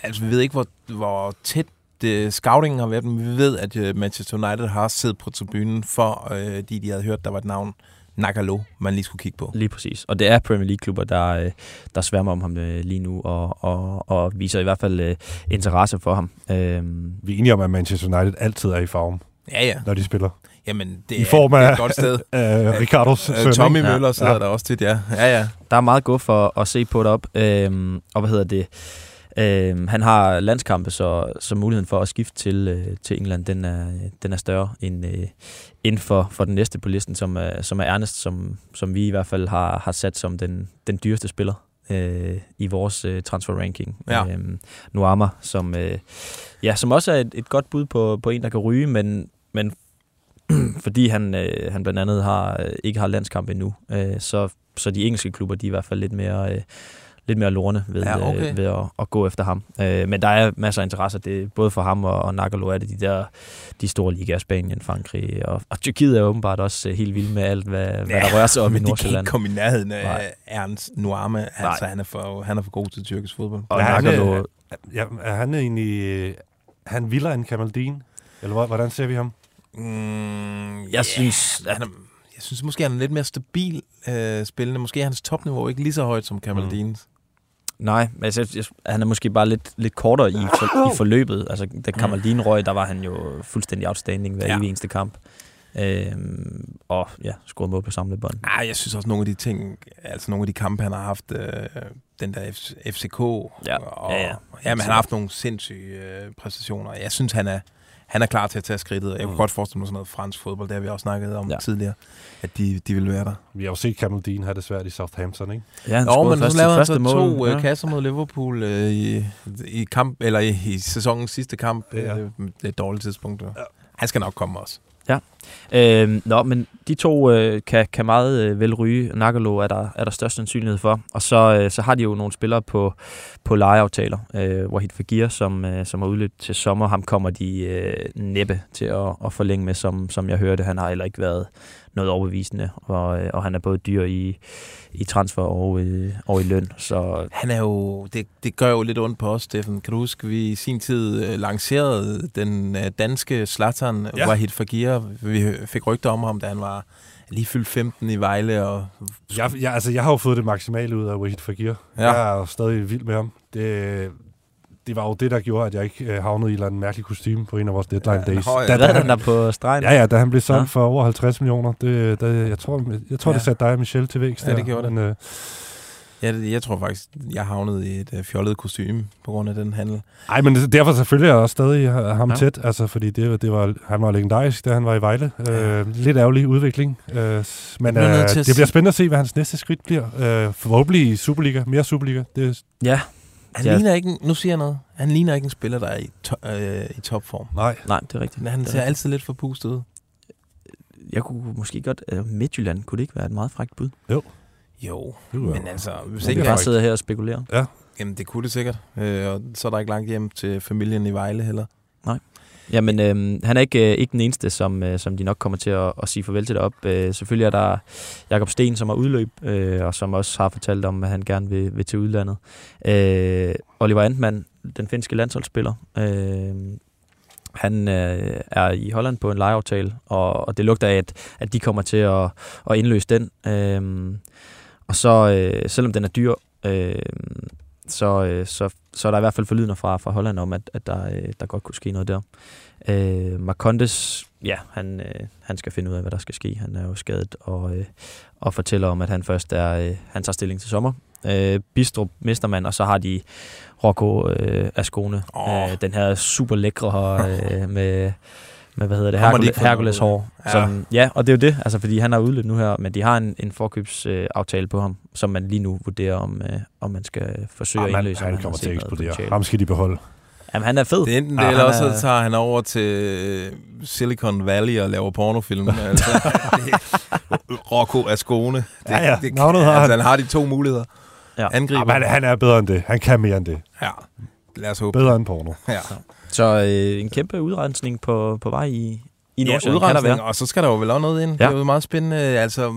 Speaker 2: altså vi ved ikke, hvor, hvor tæt det, scoutingen har været, men vi ved, at uh, Manchester United har siddet på tribunen for, uh, de, de havde hørt, der var et navn, Nagalo, man lige skulle kigge på.
Speaker 3: Lige præcis. Og det er Premier League-klubber, der, øh, der sværmer om ham øh, lige nu, og, og, og viser i hvert fald øh, interesse for ham. Øhm,
Speaker 4: Vi er enige om, at Manchester United altid er i form,
Speaker 2: Ja, ja.
Speaker 4: når de spiller.
Speaker 2: Jamen, det
Speaker 4: I
Speaker 2: er,
Speaker 4: form
Speaker 2: det er
Speaker 4: af
Speaker 2: et godt sted.
Speaker 4: uh, Ricardos
Speaker 2: Øh. Tommy? Møller
Speaker 3: Ja.
Speaker 2: sidder
Speaker 4: Ja.
Speaker 2: der også tit, ja. Ja, ja.
Speaker 3: der er meget godt for at se på det op. Øhm, og hvad hedder det? Øhm, han har landskampe, så, så muligheden for at skifte til, øh, til England, den er, den er større end, øh, end for, for den næste på listen, som er, som er Ernest, som, som vi i hvert fald har, har sat som den, den dyreste spiller øh, i vores øh, transfer ranking.
Speaker 2: Ja.
Speaker 3: Øhm, Nuama, som, øh, ja, som også er et, et godt bud på, på en, der kan ryge, men, men fordi han, øh, han blandt andet har, øh, ikke har landskamp endnu, øh, så, så de engelske klubber, de er i hvert fald lidt mere, øh, lidt mere lorne ved,
Speaker 2: Ja,
Speaker 3: ja,
Speaker 2: okay.
Speaker 3: øh, ved at, at gå efter ham. Øh, men der er masser af interesse, det er både for ham og, og Nagalo er det de der de store ligaer, Spanien, Frankrig, og, og Tyrkiet er åbenbart også øh, helt vild med alt, hvad, hvad der rører sig op i
Speaker 2: men de kan
Speaker 3: Nordsjælland.
Speaker 2: ikke komme i nærheden af
Speaker 3: Nej.
Speaker 2: Ernst Nuama. Altså, han er, for, han er for god til tyrkisk fodbold.
Speaker 3: Og
Speaker 4: Ja, han
Speaker 3: Nagalo,
Speaker 4: er- Ja, er han egentlig... øh, han vildere end Kamaldin? Eller hvor- hvordan ser vi ham?
Speaker 2: Mm,
Speaker 3: Jeg synes,
Speaker 2: han er, jeg synes måske, han er lidt mere stabil øh, spillende. Måske er hans topniveau ikke lige så højt som Kamaldins.
Speaker 3: Nej, altså, jeg, han er måske bare lidt, lidt kortere i, for, i forløbet. Altså, da Kamaldin røg, der var han jo fuldstændig outstanding hver
Speaker 2: Ja.
Speaker 3: eneste kamp. Øhm, og ja, scorede mål på samlet bånd.
Speaker 2: Nej, jeg synes også, nogle af de ting, altså nogle af de kampe, han har haft, øh, den der FCK,
Speaker 3: Ja,
Speaker 2: og,
Speaker 3: ja, ja.
Speaker 2: Jamen, han har haft nogle sindssyge øh, præstationer. Jeg synes, han er, han er klar til at tage skridtet. Jeg kunne
Speaker 3: Mm.
Speaker 2: godt forestille mig sådan noget fransk fodbold, det har vi også snakket om
Speaker 3: Ja.
Speaker 2: tidligere, at de, de vil være der.
Speaker 4: Vi har jo set Kamaldin have det svært i Southampton, ikke?
Speaker 3: Ja, han
Speaker 2: Nå, men
Speaker 3: først
Speaker 2: så lavede han
Speaker 3: første
Speaker 2: så
Speaker 3: mål.
Speaker 2: to
Speaker 3: ja.
Speaker 2: øh, kasser mod Liverpool øh, i, i, kamp, eller i, i sæsonens sidste kamp.
Speaker 4: Ja.
Speaker 2: Øh, det er et dårligt tidspunkt. Ja. Han skal nok komme også.
Speaker 3: Øhm, nå, men de to øh, kan, kan meget øh, vel ryge. Nagalo er der, er der størst sandsynlighed for. Og så, øh, så har de jo nogle spillere på, på lejeaftaler. Øh, Wahid Fagir, som, øh, som har udløbet til sommer, ham kommer de øh, næppe til at, at forlænge med, som, som jeg hørte. Han har heller ikke været noget overbevisende, og, øh, og han er både dyr i, i transfer og, øh, og i løn. Så
Speaker 2: Han er jo, det, det gør jo lidt ondt på os, Steffen. Kan du huske, vi i sin tid øh, lancerede den øh, danske Zlatan
Speaker 4: Ja.
Speaker 2: ja. Wahid Fagir. Vi fik rygter om ham, da han var lige fyldt 15 i Vejle. Og,
Speaker 4: Jeg, jeg, altså, jeg har jo fået det maksimale ud af Wahid Fagir.
Speaker 2: Ja.
Speaker 4: Jeg er jo stadig vild med ham. Det, det var jo det, der gjorde, at jeg ikke øh, havnede i en eller anden mærkelig kostume på en af vores deadline
Speaker 2: Ja,
Speaker 4: days. Da, da,
Speaker 3: er
Speaker 4: han,
Speaker 3: der på stregen?
Speaker 4: ja, ja, da han blev solgt
Speaker 3: Ja.
Speaker 4: for over 50 millioner. Det, det, jeg tror, jeg tror
Speaker 2: Ja.
Speaker 4: det satte dig og Michelle til vækst.
Speaker 2: Ja, det
Speaker 4: der.
Speaker 2: gjorde det.
Speaker 4: Men, øh,
Speaker 2: ja, det, jeg tror faktisk, jeg havnede i et øh, fjollet kostume på grund af den handel.
Speaker 4: ej, men derfor selvfølgelig er jeg også stadig ha- ham
Speaker 3: Ja.
Speaker 4: ja. tæt, altså, fordi det, det var, han var legendarisk, da han var i Vejle. Øh, lidt ærgerlig udvikling. Øh, men øh, det bliver spændende at se, hvad hans næste skridt bliver. Øh, forhåbentlig i Superliga, mere Superliga. Det,
Speaker 3: ja.
Speaker 2: Han
Speaker 3: Ja.
Speaker 2: ja. ligner ikke, en- nu siger jeg noget, han ligner ikke en spiller, der er i, to, øh, i topform.
Speaker 4: nej.
Speaker 3: Nej, det er rigtigt.
Speaker 2: Men han
Speaker 3: er
Speaker 2: ser
Speaker 3: rigtigt.
Speaker 2: altid lidt forpustet ud.
Speaker 3: Jeg kunne måske godt... Øh, Midtjylland, kunne det ikke være et meget frækt bud?
Speaker 2: Jo,
Speaker 4: Det kunne
Speaker 2: men altså, hvis
Speaker 4: Det
Speaker 3: Vi
Speaker 2: ikke
Speaker 3: kan
Speaker 4: er
Speaker 3: bare
Speaker 4: frækt.
Speaker 3: sidde her og spekulere.
Speaker 2: Jamen, det kunne det sikkert. Øh, og så er der ikke langt hjem til familien i Vejle heller.
Speaker 3: Jamen, øh, han er ikke, øh, ikke den eneste, som, øh, som de nok kommer til at, at sige farvel til derop. Øh, selvfølgelig er der Jakob Sten, som har udløb, øh, og som også har fortalt om, at han gerne vil, vil til udlandet. Øh, Oliver Antmann, den finske landsholdsspiller, øh, han øh, er i Holland på en lejeaftale, og, og det lugter af, at, at de kommer til at, at indløse den. Øh, og så, øh, selvom den er dyr, øh, så, øh, så, så er der i hvert fald forlydende fra, fra Holland om, at, at der, øh, der godt kunne ske noget der. Øh, Marcondes, ja, han, øh, han skal finde ud af, hvad der skal ske. Han er jo skadet og, øh, og fortæller om, at han først er, øh, han tager stilling til sommer. Øh, Bistrup Mestermand, og så har de Rocco øh, Ascone.
Speaker 2: Åh.
Speaker 3: Øh, den her super lækre øh, med, med, hvad hedder det,
Speaker 2: har de
Speaker 3: Hercules, hår.
Speaker 2: Ja.
Speaker 3: Ja. Som, ja, og det er jo det, altså, fordi han har udløbet nu her, men de har en, en forkøbsaftale øh, aftale på ham, som man lige nu vurderer, om, øh, om man skal forsøge
Speaker 4: Ah,
Speaker 3: at indløse.
Speaker 4: han
Speaker 3: har
Speaker 4: kommer til at eksplodere. Ham skal de beholde.
Speaker 3: Jamen, han er fed.
Speaker 2: Det er enten det,
Speaker 3: Ah,
Speaker 2: eller
Speaker 3: han
Speaker 2: også
Speaker 3: er-
Speaker 2: så tager han over til øh, Silicon Valley og laver pornofilm. altså, det- Rocco Ascone. Det,
Speaker 4: Ja, ja.
Speaker 2: Det,
Speaker 4: har
Speaker 2: altså,
Speaker 4: han.
Speaker 2: han har de to muligheder.
Speaker 3: Ja.
Speaker 2: Angriber.
Speaker 4: Jamen, han, han er bedre end det. Han kan mere end det.
Speaker 2: Ja, lad os håbe.
Speaker 4: Bedre end porno.
Speaker 2: Ja,
Speaker 3: Så øh, en kæmpe udrensning på, på vej i, i
Speaker 2: ja
Speaker 3: Nordsjælland, kan der være.
Speaker 2: og så skal der jo vel også noget ind. Ja.
Speaker 3: Ja.
Speaker 2: Det er jo meget spændende. Altså,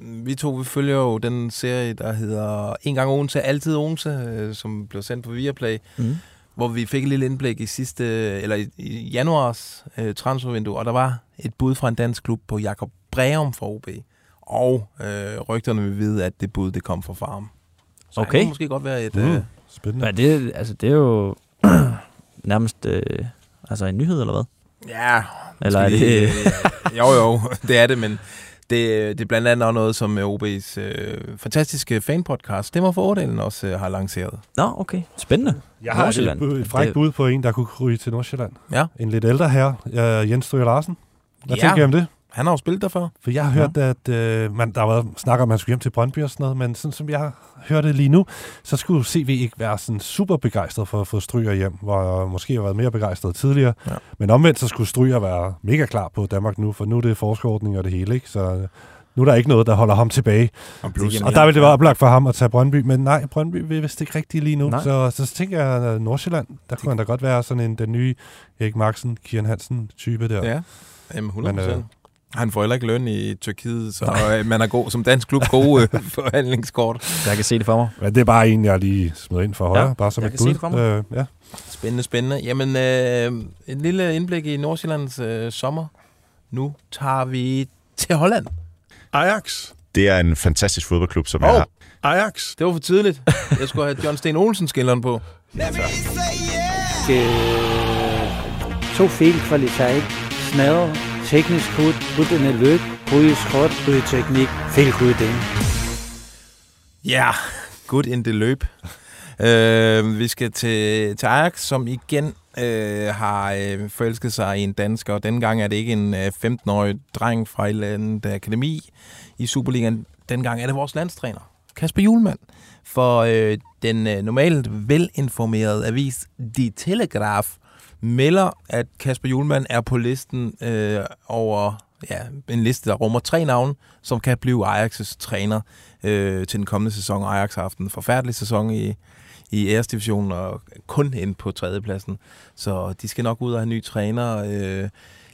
Speaker 2: vi to vi følger jo den serie, der hedder En gang Odense, Altid Odense, øh, som blev sendt på Viaplay.
Speaker 3: Mm.
Speaker 2: hvor vi fik et lille indblik i sidste, eller i, i januars øh, transfervindue, og der var et bud fra en dansk klub på Jakob Breum for OB. Og øh, rygterne vil vide, at det bud, det kom fra farm. Så
Speaker 3: Okay.
Speaker 2: han kunne måske godt være et...
Speaker 4: Mm.
Speaker 2: Øh,
Speaker 4: Spændende.
Speaker 3: Ja, det, altså, det er jo nærmest øh, altså en nyhed, eller hvad?
Speaker 2: ja,
Speaker 3: Eller er det...
Speaker 2: øh, jo, jo, det er det, men det, det er blandt andet også noget, som øh, OB's øh, fantastiske fanpodcast, Stemmer for Ordalen, også øh, har lanceret.
Speaker 3: Nå, okay. Spændende.
Speaker 4: Jeg har et, frækt bud på en, der kunne ryge til Nordsjælland.
Speaker 2: Ja.
Speaker 4: En lidt ældre herre, uh, Jens Stryger Larsen. Hvad
Speaker 2: Ja.
Speaker 4: tænker jeg om det?
Speaker 2: Han har jo spillet der før.
Speaker 4: For jeg har hørt, at øh, man, der har været snak om, at han skulle hjem til Brøndby og sådan noget, men sådan som jeg hørte det lige nu, så skulle CV ikke være sådan super begejstret for at få Stryger hjem, hvor jeg måske har været mere begejstret tidligere.
Speaker 2: Ja.
Speaker 4: Men omvendt, så skulle Stryger være mega klar på Danmark nu, for nu er det forskerordning og det hele, ikke? Så øh, nu er der ikke noget, der holder ham tilbage.
Speaker 2: Og,
Speaker 3: plus-
Speaker 4: Og der vil det være oplagt for ham at tage Brøndby, men nej, Brøndby vil vist ikke rigtigt lige nu.
Speaker 3: Nej.
Speaker 4: Så, så tænker jeg, at Nordsjælland, der kunne han da godt være sådan en den nye Erik Marksen, Kian Hansen type der.
Speaker 2: Ja, Jamen, 100
Speaker 4: Men, øh.
Speaker 2: Han får heller ikke løn i Tyrkiet, så øh, man er god, som dansk klub gode øh, forhandlingskort.
Speaker 3: Jeg kan se det for mig.
Speaker 4: Men det er bare en, jeg lige smider ind for højre,
Speaker 3: Ja,
Speaker 4: bare som
Speaker 3: jeg
Speaker 4: et
Speaker 3: kan se
Speaker 4: bud.
Speaker 3: det for mig.
Speaker 4: Øh, ja.
Speaker 2: Spændende, spændende. Jamen, øh, et lille indblik i Nordsjællands øh, sommer. Nu tager vi til Holland.
Speaker 9: Ajax.
Speaker 10: Det er en fantastisk fodboldklub, som jeg
Speaker 2: Åh.
Speaker 10: har.
Speaker 9: Ajax.
Speaker 2: Det var for tidligt. Jeg skulle have John Sten Olsen skilleren på.
Speaker 11: To fejlkvalitet, smadre, teknisk hud, puttende løb, bryde skråt, bryde teknik, fejlkudning.
Speaker 2: Ja, good in det løb. Øh, vi skal til, til Ajax, som igen øh, har øh, forelsket sig i en dansker. Og dengang gang er det ikke en øh, 15-årig dreng fra et eller andet akademi i Superligaen. Dengang gang er det vores landstræner, Kasper Julemand. For øh, den øh, normalt velinformerede avis De Telegraph melder, at Kasper Julemand er på listen øh, over ja, en liste, der rummer tre navne, som kan blive Ajax' træner øh, til den kommende sæson. Ajax har haft en forfærdelig sæson i, i æresdivisionen og kun ind på tredjepladsen. Så de skal nok ud og have ny træner. Øh,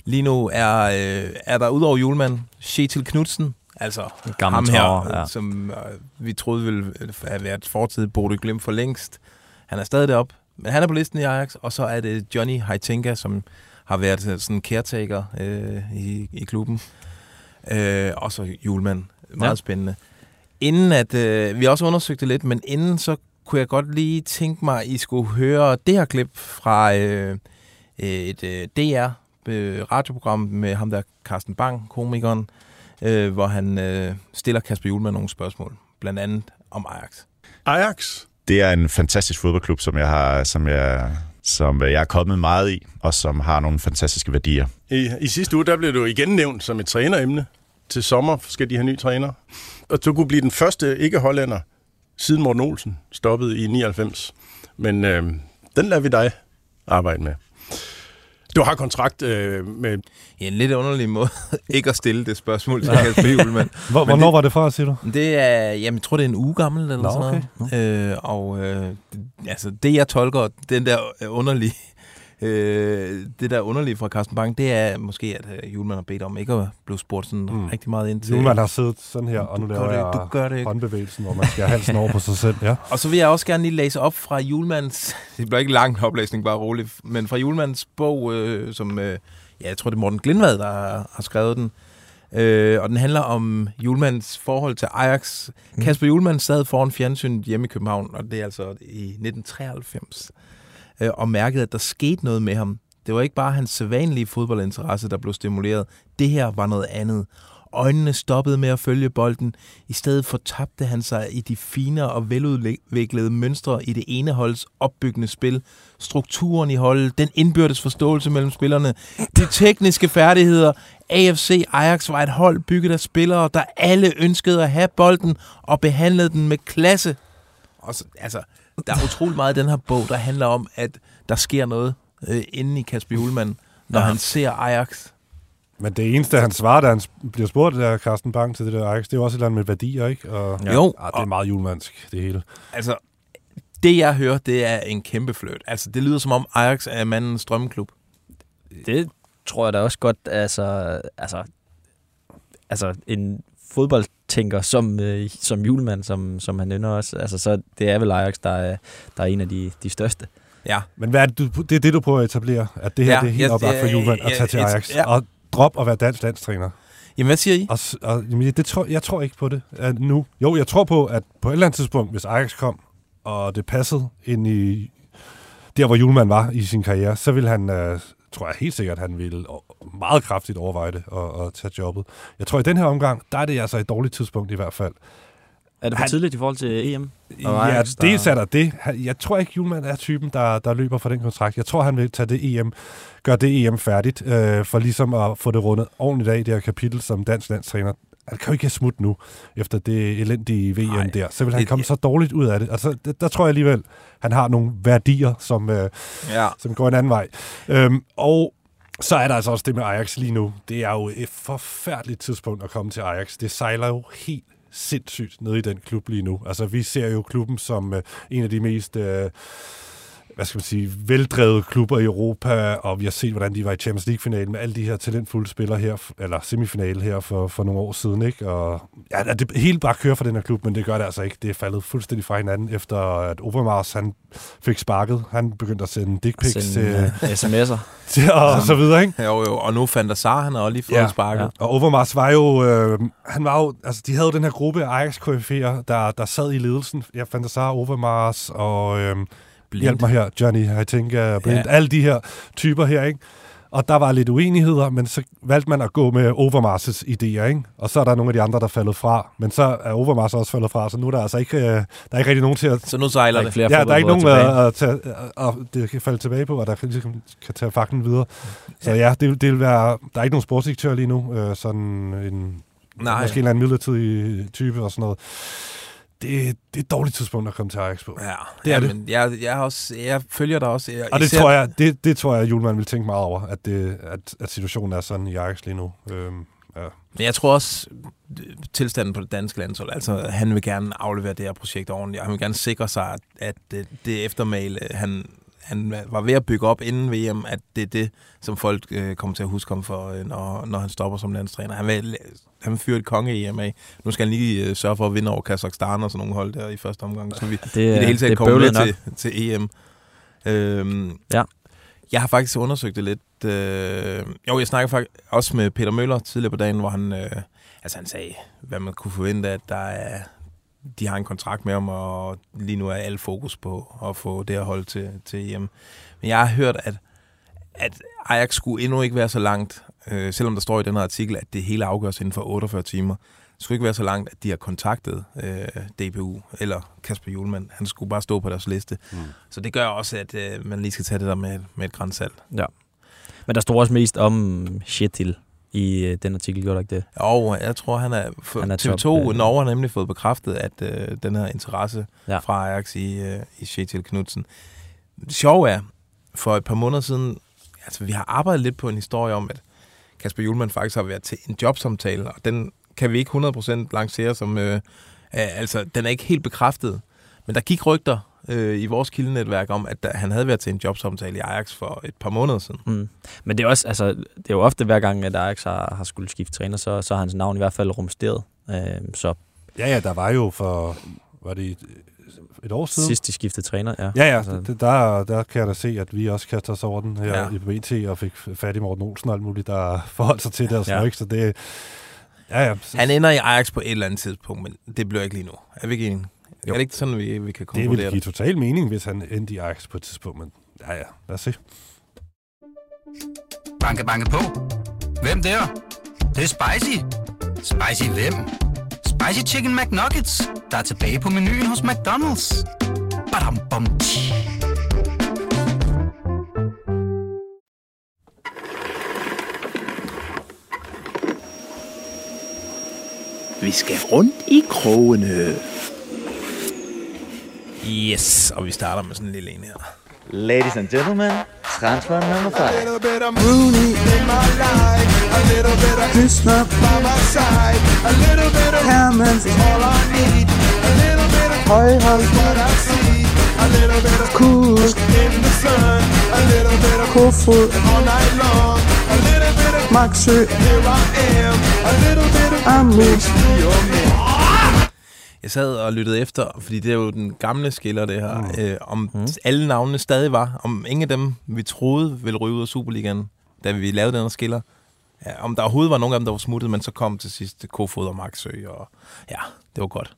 Speaker 2: lige nu er, øh, er der udover Julemand, Shetil Knudsen, altså
Speaker 3: En gammel
Speaker 2: ham her,
Speaker 3: traver, ja.
Speaker 2: som øh, vi troede ville have været fortid Bodø Glimt for længst. Han er stadig deroppe, men han er på listen i Ajax, og så er det Johnny Heitinga, som har været sådan caretaker øh, i, i klubben. Øh, og så Julemand. Meget
Speaker 3: Ja.
Speaker 2: spændende. Inden at, øh, vi har også undersøgt det lidt, men inden så kunne jeg godt lige tænke mig, at I skulle høre det her klip fra øh, et øh, DR øh, radioprogram med ham der, Carsten Bang, komikeren, øh, hvor han øh, stiller Kasper Julemand nogle spørgsmål, blandt andet om Ajax.
Speaker 9: Ajax.
Speaker 10: Det er en fantastisk fodboldklub, som jeg har, som jeg, som jeg er kommet meget i, og som har nogle fantastiske værdier.
Speaker 9: I, I sidste uge, der blev du igen nævnt som et træneremne. Til sommer skal de have ny træner. Og du kunne blive den første ikke-hollænder, siden Morten Olsen stoppede i 99. Men øh, den lader vi dig arbejde med. Du har kontrakt øh, med...
Speaker 2: Ja, en lidt underlig måde ikke at stille det spørgsmål til Kasper Julemand.
Speaker 4: Hvor,
Speaker 2: Men
Speaker 4: hvornår
Speaker 2: det-
Speaker 4: var det fra, siger du?
Speaker 2: Det er, jamen, jeg tror, det er en uge gammel eller
Speaker 4: Nå,
Speaker 2: sådan noget. Øh, og øh, det- altså, det jeg tolker, den der underlige, øh, det der underlige fra Carsten Bang, det er måske, at øh, Julemand har bedt om ikke at blive spurgt sådan
Speaker 4: Mm.
Speaker 2: rigtig meget ind til.
Speaker 4: Julemand har siddet sådan her, og nu laver
Speaker 2: det
Speaker 4: jeg
Speaker 2: du gør det ikke.
Speaker 4: håndbevægelsen, hvor man skal halsen over på sig selv. Ja.
Speaker 2: Og så vil jeg også gerne lige læse op fra Julemands, det bliver ikke lang oplæsning, bare roligt, men fra Julemands bog, øh, som, øh, ja, jeg tror det er Morten Glindvad, der har, har skrevet den, øh, og den handler om Julemands forhold til Ajax. Mm. Kasper Julemand sad foran fjernsynet hjemme i København, og det er altså i 1993, øh, og mærkede, at der skete noget med ham. Det var ikke bare hans sædvanlige fodboldinteresse, der blev stimuleret. Det her var noget andet. øjnene stoppede med at følge bolden. I stedet fortabte han sig i de finere og veludviklede mønstre i det ene holds opbyggende spil, strukturen i holdet, den indbyrdes forståelse mellem spillerne, de tekniske færdigheder. AFC Ajax var et hold bygget af spillere, der alle ønskede at have bolden og behandlede den med klasse. Og så, altså, der er utrolig meget i den her bog, der handler om, at der sker noget øh, inde i Kasper Julemand, når ja. han ser Ajax.
Speaker 4: Men det eneste, han svarer, da han bliver spurgt af Carsten Bang til det der Ajax, det er jo også et eller andet med værdier, ikke? Og,
Speaker 2: ja. Jo.
Speaker 4: Ah, det er meget julemandsk, det hele.
Speaker 2: Altså, det jeg hører, det er en kæmpe fløjt. Altså, det lyder som om Ajax er mandens drømmeklub.
Speaker 3: Det tror jeg da også godt, altså, altså, altså en fodboldtænker som, øh, som julemand, som, som han ender også. Altså, så det er vel Ajax, der er, der er en af de, de største.
Speaker 2: Ja.
Speaker 4: Men hvad er det, du, det er det, du prøver at etablere? At det her
Speaker 2: Ja,
Speaker 4: det er helt
Speaker 2: jeg-
Speaker 4: oplagt for julemand at tage til Ajax?
Speaker 2: ja.
Speaker 4: Og drop at være dansk landstræner?
Speaker 2: Jamen, hvad siger I?
Speaker 4: Og, og, jamen, det tror, jeg tror ikke på det at nu. Jo, jeg tror på, at på et eller andet tidspunkt, hvis Ajax kom, og det passede ind i der, hvor Julemand var i sin karriere, så ville han, øh, tror jeg helt sikkert, han ville meget kraftigt overveje det og, og tage jobbet. Jeg tror, i den her omgang, der er det altså et dårligt tidspunkt i hvert fald.
Speaker 3: Er det for
Speaker 4: Han-
Speaker 3: tidligt i forhold til EM? Og
Speaker 4: Ja, det er der det. Jeg tror ikke, Julemand er typen, der, der løber for den kontrakt. Jeg tror, han vil tage det EM, gøre det EM færdigt, øh, for ligesom at få det rundet ordentligt af i det her kapitel som dansk landstræner. Han kan jo ikke smutte nu, efter det elendige VM
Speaker 2: Nej,
Speaker 4: der. Så vil han komme så dårligt ud af det. Altså, det, der tror jeg alligevel, han har nogle værdier, som, øh,
Speaker 2: Ja.
Speaker 4: som går en anden vej. Øhm, og så er der altså også det med Ajax lige nu. Det er jo et forfærdeligt tidspunkt at komme til Ajax. Det sejler jo helt sindssygt ned i den klub lige nu. Altså, vi ser jo klubben som øh, en af de mest... Øh, hvad skal man sige, veldrevet klubber i Europa, og vi har set, hvordan de var i Champions League-finalen med alle de her talentfulde spillere her, eller semifinale her for, for nogle år siden, ikke? Og ja, det hele bare kører for den her klub, men det gør det altså ikke. Det er faldet fuldstændig fra hinanden, efter at Overmars, han fik sparket. Han begyndte at sende dick pics til,
Speaker 3: øh, sms'er.
Speaker 4: til, og så videre, ikke?
Speaker 2: Jo, jo, og nu fandt der Sar, han har også lige fået ja, sparket. Ja.
Speaker 4: Og Overmars var jo, øh, han var jo, altså de havde jo den her gruppe af ajax der, der sad i ledelsen. Jeg fandt der Overmars og, øh, hjælp mig her, Johnny, jeg tænker, Blind,
Speaker 2: Ja.
Speaker 4: alle de her typer her, ikke? Og der var lidt uenigheder, men så valgte man at gå med Overmars' idéer, ikke? Og så er der nogle af de andre, der er faldet fra. Men så er Overmars også faldet fra, så nu er der altså ikke, øh, der er ikke rigtig nogen til at...
Speaker 2: Så nu sejler det.
Speaker 3: flere
Speaker 4: Ja, der er ikke nogen,
Speaker 3: fodboldbrødre
Speaker 4: at, at, tage, at, det kan falde tilbage på, og der ligesom kan tage fakten videre. Så ja, det, vil- det vil være... Der er ikke nogen sportsdirektør lige nu, øh, sådan en...
Speaker 2: Nej.
Speaker 4: Måske en eller anden midlertidig type og sådan noget. Det, det er et dårligt tidspunkt at komme til Ajax på.
Speaker 2: Ja,
Speaker 4: Det er det.
Speaker 2: Men jeg, jeg, også, jeg følger dig også. Jeg,
Speaker 4: Og det
Speaker 2: især-
Speaker 4: tror, jeg, det, det tror jeg, at Julemand vil tænke meget over, at, det, at, at situationen er sådan i Ajax lige nu. Øhm, ja.
Speaker 2: Men jeg tror også, øh, tilstanden på det danske landshold, altså han vil gerne aflevere det her projekt ordentligt, og han vil gerne sikre sig, at, at det, det eftermæle, han, han var ved at bygge op inden VM, at det er det, som folk øh, kommer til at huske ham for, øh, når, når han stopper som landstræner. Han vil, han vil fyre et konge-EM af. Nu skal han lige øh, sørge for at vinde over Kazakhstan og sådan nogle hold der i første omgang, så vi
Speaker 3: Det,
Speaker 2: i det hele
Speaker 3: det
Speaker 2: taget
Speaker 3: er
Speaker 2: kommer med til, til EM. Øhm,
Speaker 3: Ja.
Speaker 2: Jeg har faktisk undersøgt det lidt. Øh, jo, jeg snakker faktisk også med Peter Møller tidligere på dagen, hvor han, øh, altså han sagde, hvad man kunne forvente, at der er, de har en kontrakt med ham, og lige nu er al fokus på at få det her hold til, til EM. Men jeg har hørt, at, at Ajax skulle endnu ikke være så langt, øh, selvom der står i den her artikel, at det hele afgøres inden for 48 timer. Det skulle ikke være så langt, at de har kontaktet øh, DBU eller Kasper Julemand. Han skulle bare stå på deres liste. Mm. Så det gør også, at øh, man lige skal tage det der med, med et grænsalt.
Speaker 3: Ja. Men der står også mest om Shetil i øh, den artikel, gjorde der ikke det?
Speaker 2: Og jeg tror, han er... For
Speaker 3: Han er
Speaker 2: TV2
Speaker 3: top, øh.
Speaker 2: Norge har nemlig fået bekræftet, at øh, den her interesse
Speaker 3: Ja.
Speaker 2: fra Ajax i, øh, i Shetil Knudsen. Det sjove er, for et par måneder siden, altså vi har arbejdet lidt på en historie om, at Kasper Julemand faktisk har været til en jobsamtale, og den kan vi ikke 100% lancere som... Øh, øh, altså, den er ikke helt bekræftet. Men der gik rygter øh, i vores kildenetværk om, at der, han havde været til en jobsamtale i Ajax for et par måneder siden.
Speaker 3: Mm. Men det er også, altså, det er jo ofte hver gang, at Ajax har, har skulle skifte træner, så, så har hans navn i hvert fald rumsteret. Øh, så
Speaker 4: ja, ja, der var jo for... Var det et, år siden?
Speaker 3: sidst de skiftede træner, ja.
Speaker 4: Ja, ja,
Speaker 3: Altså,
Speaker 4: det, der, der kan jeg da se, at vi også kaster os over den her
Speaker 2: Ja.
Speaker 4: i BT og fik fat i Morten Olsen og alt muligt, der forholdt sig til det og
Speaker 3: Ja.
Speaker 4: ikke? Så det... Ja, ja.
Speaker 2: Han ender i Ajax på et eller andet tidspunkt, men det bliver ikke lige nu. Er vi ikke enige?
Speaker 3: Jo.
Speaker 2: Er det ikke sådan, vi, vi kan
Speaker 4: det
Speaker 2: konkludere
Speaker 4: ville
Speaker 2: det?
Speaker 4: give total mening, hvis han endte i Ajax på et tidspunkt, men ja, ja, lad os se.
Speaker 1: Banke, banke på. Hvem der? Det, er spicy. Spicy hvem? Spicy Chicken McNuggets, der er tilbage på menuen hos McDonald's. Badum, bom, tji.
Speaker 12: Vi skal rundt i krogene.
Speaker 2: Yes, og vi starter med sådan en lille en her.
Speaker 13: Ladies and gentlemen, transfer number 5.
Speaker 14: bit of Rooney in my life, a little bit of Krishna by my side, a little bit of Hammond. is all I need, a little bit of Højhold what I see, a little bit of Kusk in the sun, a little bit of Kofod all night long, a little bit of Maxø, here I am, a little bit of your man.
Speaker 2: Jeg sad og lyttede efter, fordi det er jo den gamle skiller, det her. Mm. Øh, om mm. alle navnene stadig var. Om ingen af dem, vi troede ville ryge ud af Superligaen, da vi lavede den her skiller. Ja, om der overhovedet var nogen af dem, der var smuttet, men så kom til sidst Kofod og Maxø. Og ja, det var godt.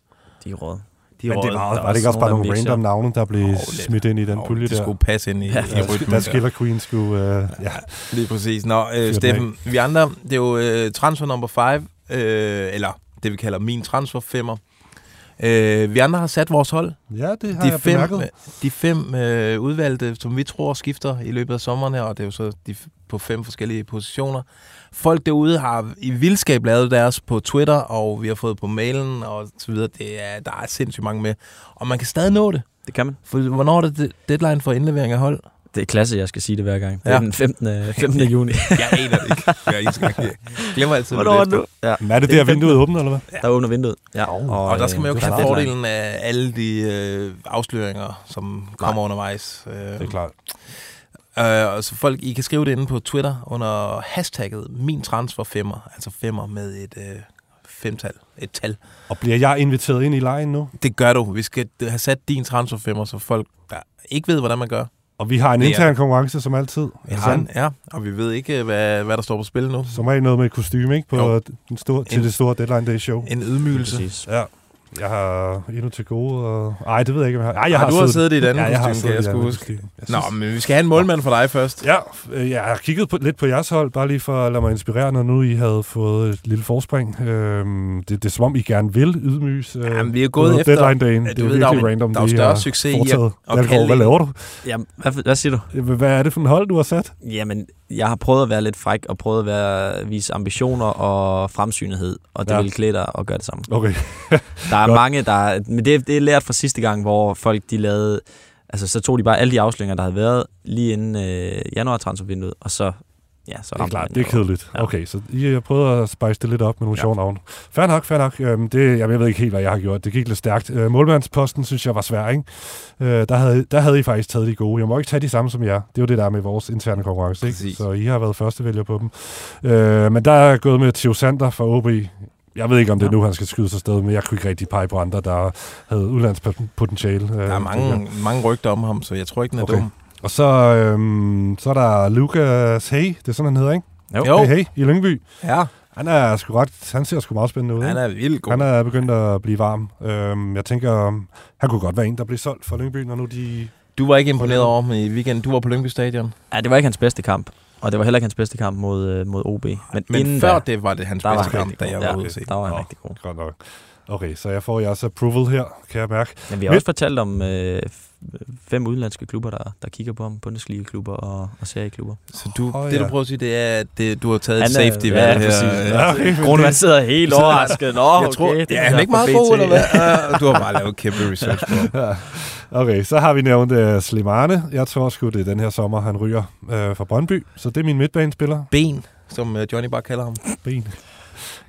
Speaker 3: De er råd.
Speaker 2: De
Speaker 4: Men det var,
Speaker 2: Der
Speaker 4: var det ikke også bare nogle random navne, der blev oh, smidt ind i den
Speaker 2: Jo,
Speaker 4: pulje
Speaker 2: det
Speaker 4: der?
Speaker 2: skulle passe ind i-
Speaker 4: ja,
Speaker 2: i rytmen
Speaker 4: der. Skiller Queen skulle... Uh, ja.
Speaker 2: Lige præcis. Nå, øh, Steffen, vi andre, det er jo øh, transfer number 5, øh, eller det vi kalder min transfer femmer. Øh, vi andre har sat vores hold.
Speaker 4: Ja, det har
Speaker 2: de
Speaker 4: jeg
Speaker 2: fem,
Speaker 4: bemærket.
Speaker 2: øh, De fem øh, udvalgte, som vi tror skifter i løbet af sommeren her, og det er jo så de på fem forskellige positioner. Folk derude har i vildskab lavet deres på Twitter, og vi har fået på mailen og så videre. Det er, der er sindssygt mange med. Og man kan stadig nå det.
Speaker 3: Det kan man.
Speaker 2: For, hvornår er det de- deadline for indlevering af hold?
Speaker 3: Det er klasse, jeg skal sige det hver gang. Det er
Speaker 2: Ja.
Speaker 3: den 15. 15. juni.
Speaker 2: jeg aner det ikke. Jeg, eneste gang. jeg glemmer altid,
Speaker 3: Hvornår
Speaker 2: hvad det
Speaker 3: det nu? Ja.
Speaker 4: Men er det der, vinduet åbner, eller hvad?
Speaker 3: Der åbner vinduet. Ja.
Speaker 2: Og, og der skal man jo ikke have fordelen af alle de øh, afsløringer, som kommer undervejs. Øh, det
Speaker 4: er klart.
Speaker 2: Øh, og så folk, I kan skrive det inde på Twitter under hashtagget min transfer femmer, altså femmer med et øh, femtal, et tal.
Speaker 4: Og bliver jeg inviteret ind i lejen nu?
Speaker 2: Det gør du. Vi skal have sat din transfer femmer, så folk der ikke ved, hvordan man gør.
Speaker 4: Og vi har en
Speaker 2: Det er-
Speaker 4: intern konkurrence, som altid.
Speaker 2: Vi har en, ja, og vi ved ikke, hvad, hvad der står på spil nu.
Speaker 4: Som er noget med et kostume, ikke? På
Speaker 2: Jo.
Speaker 4: den store, til
Speaker 2: En-
Speaker 4: det store Deadline Day show.
Speaker 2: En ydmygelse.
Speaker 4: Ja. Jeg har endnu til gode. Og... Ej, det ved jeg ikke, om jeg har. Ej, jeg
Speaker 2: Ej,
Speaker 4: har
Speaker 2: du har siddet i et andet
Speaker 4: ja, jeg har siddet
Speaker 2: jeg
Speaker 4: andet
Speaker 2: huske.
Speaker 4: Jeg
Speaker 2: Nå,
Speaker 4: synes-
Speaker 2: men vi skal have en målmand for dig først.
Speaker 4: Ja, øh, jeg har kigget på, lidt på jeres hold, bare lige for at lade mig inspirere, når nu I havde fået et lille forspring. Øhm, det, det er som om, I gerne vil ydmyges. Øh,
Speaker 2: Jamen, vi er gået efter-
Speaker 4: Deadline dagen.
Speaker 2: Ja,
Speaker 4: det er
Speaker 2: ved, der er
Speaker 4: virkelig
Speaker 2: jo-
Speaker 4: random,
Speaker 2: der er større
Speaker 4: har
Speaker 2: succes i at- at
Speaker 4: Hvad laver du?
Speaker 3: Jamen, hvad, hvad siger du?
Speaker 4: Hvad er det for en hold, du har sat?
Speaker 3: Jamen, jeg har prøvet at være lidt fræk, og prøvet at være, vise ambitioner og fremsynethed, og det
Speaker 4: Ja.
Speaker 3: ja. vil klæde dig at gøre det samme.
Speaker 4: Okay.
Speaker 3: Der er
Speaker 4: Godt.
Speaker 3: mange, der... Men det, det er lært fra sidste gang, hvor folk de lavede... Altså, så tog de bare alle de afsløringer, der havde været lige inden øh, januar-transfervinduet, og så... Ja, så
Speaker 4: Det er klart, det er kedeligt. Ja. Okay, så I har prøvet at spice det lidt op med nogle ja. sjove navne. Fair nok, fair nok. Øhm, det, jeg ved ikke helt, hvad jeg har gjort. Det gik lidt stærkt. Øh, målmandsposten synes jeg var svær, ikke? Øh, der, havde, der havde I faktisk taget de gode. Jeg må ikke tage de samme som jer. Det er jo det der er med vores interne konkurrence, ikke?
Speaker 2: Præcis.
Speaker 4: Så I har været førstevælger på dem. Øh, men der er jeg gået med Theo Sander fra OB. Jeg ved ikke, om det er nu, han skal skyde sig sted, men jeg kunne ikke rigtig pege på andre, der havde udlandspotentiale. Øh,
Speaker 2: Der er mange, mange rygter om ham, så jeg tror ikke, den er
Speaker 4: Okay.
Speaker 2: dum.
Speaker 4: Og så, øhm, så er der Lucas Hay, det er sådan, han hedder, ikke?
Speaker 2: Jo.
Speaker 4: Hey, hey, i Lyngby.
Speaker 2: Ja.
Speaker 4: Han er sgu ret, han ser sgu meget spændende ud.
Speaker 2: Han er vildt god.
Speaker 4: Han er begyndt at blive varm. Øhm, jeg tænker, han kunne godt være en, der bliver solgt fra Lyngby, når nu de...
Speaker 2: Du var ikke imponeret over ham i weekenden. Du var på Lyngby Stadion.
Speaker 3: Ja, det var ikke hans bedste kamp. Og det var heller ikke hans bedste kamp mod, øh, mod OB. Men,
Speaker 2: Men
Speaker 3: inden
Speaker 2: før
Speaker 3: da,
Speaker 2: det var det hans
Speaker 3: var
Speaker 2: bedste
Speaker 3: han
Speaker 2: kamp, da jeg var
Speaker 3: ja,
Speaker 2: ude at se.
Speaker 3: Der var han
Speaker 4: Nå.
Speaker 3: rigtig god.
Speaker 4: Godt nok. Okay, så jeg får jeres approval her, kan jeg mærke.
Speaker 3: Men vi har også fortalt om øh, fem udenlandske klubber, der, der kigger på ham. Bundesliga-klubber og, og serieklubber.
Speaker 2: Så du, oh, det,
Speaker 4: ja.
Speaker 2: du prøver at sige, det er, at det, du har taget et
Speaker 3: Han
Speaker 2: safety
Speaker 3: ja,
Speaker 2: valg her.
Speaker 3: præcis.
Speaker 4: Ja, okay, det-
Speaker 3: sidder helt overrasket. Nå,
Speaker 2: jeg tror,
Speaker 3: okay,
Speaker 2: det
Speaker 3: det
Speaker 2: er han ikke meget god, eller hvad? Du har bare lavet kæmpe research på.
Speaker 4: Okay, så har vi nævnt uh, Slimane. Jeg tror sgu, det er den her sommer, han ryger uh, fra Brøndby. Så det er min midtbanespiller.
Speaker 2: Ben, som uh, Johnny bare kalder ham.
Speaker 4: Ben.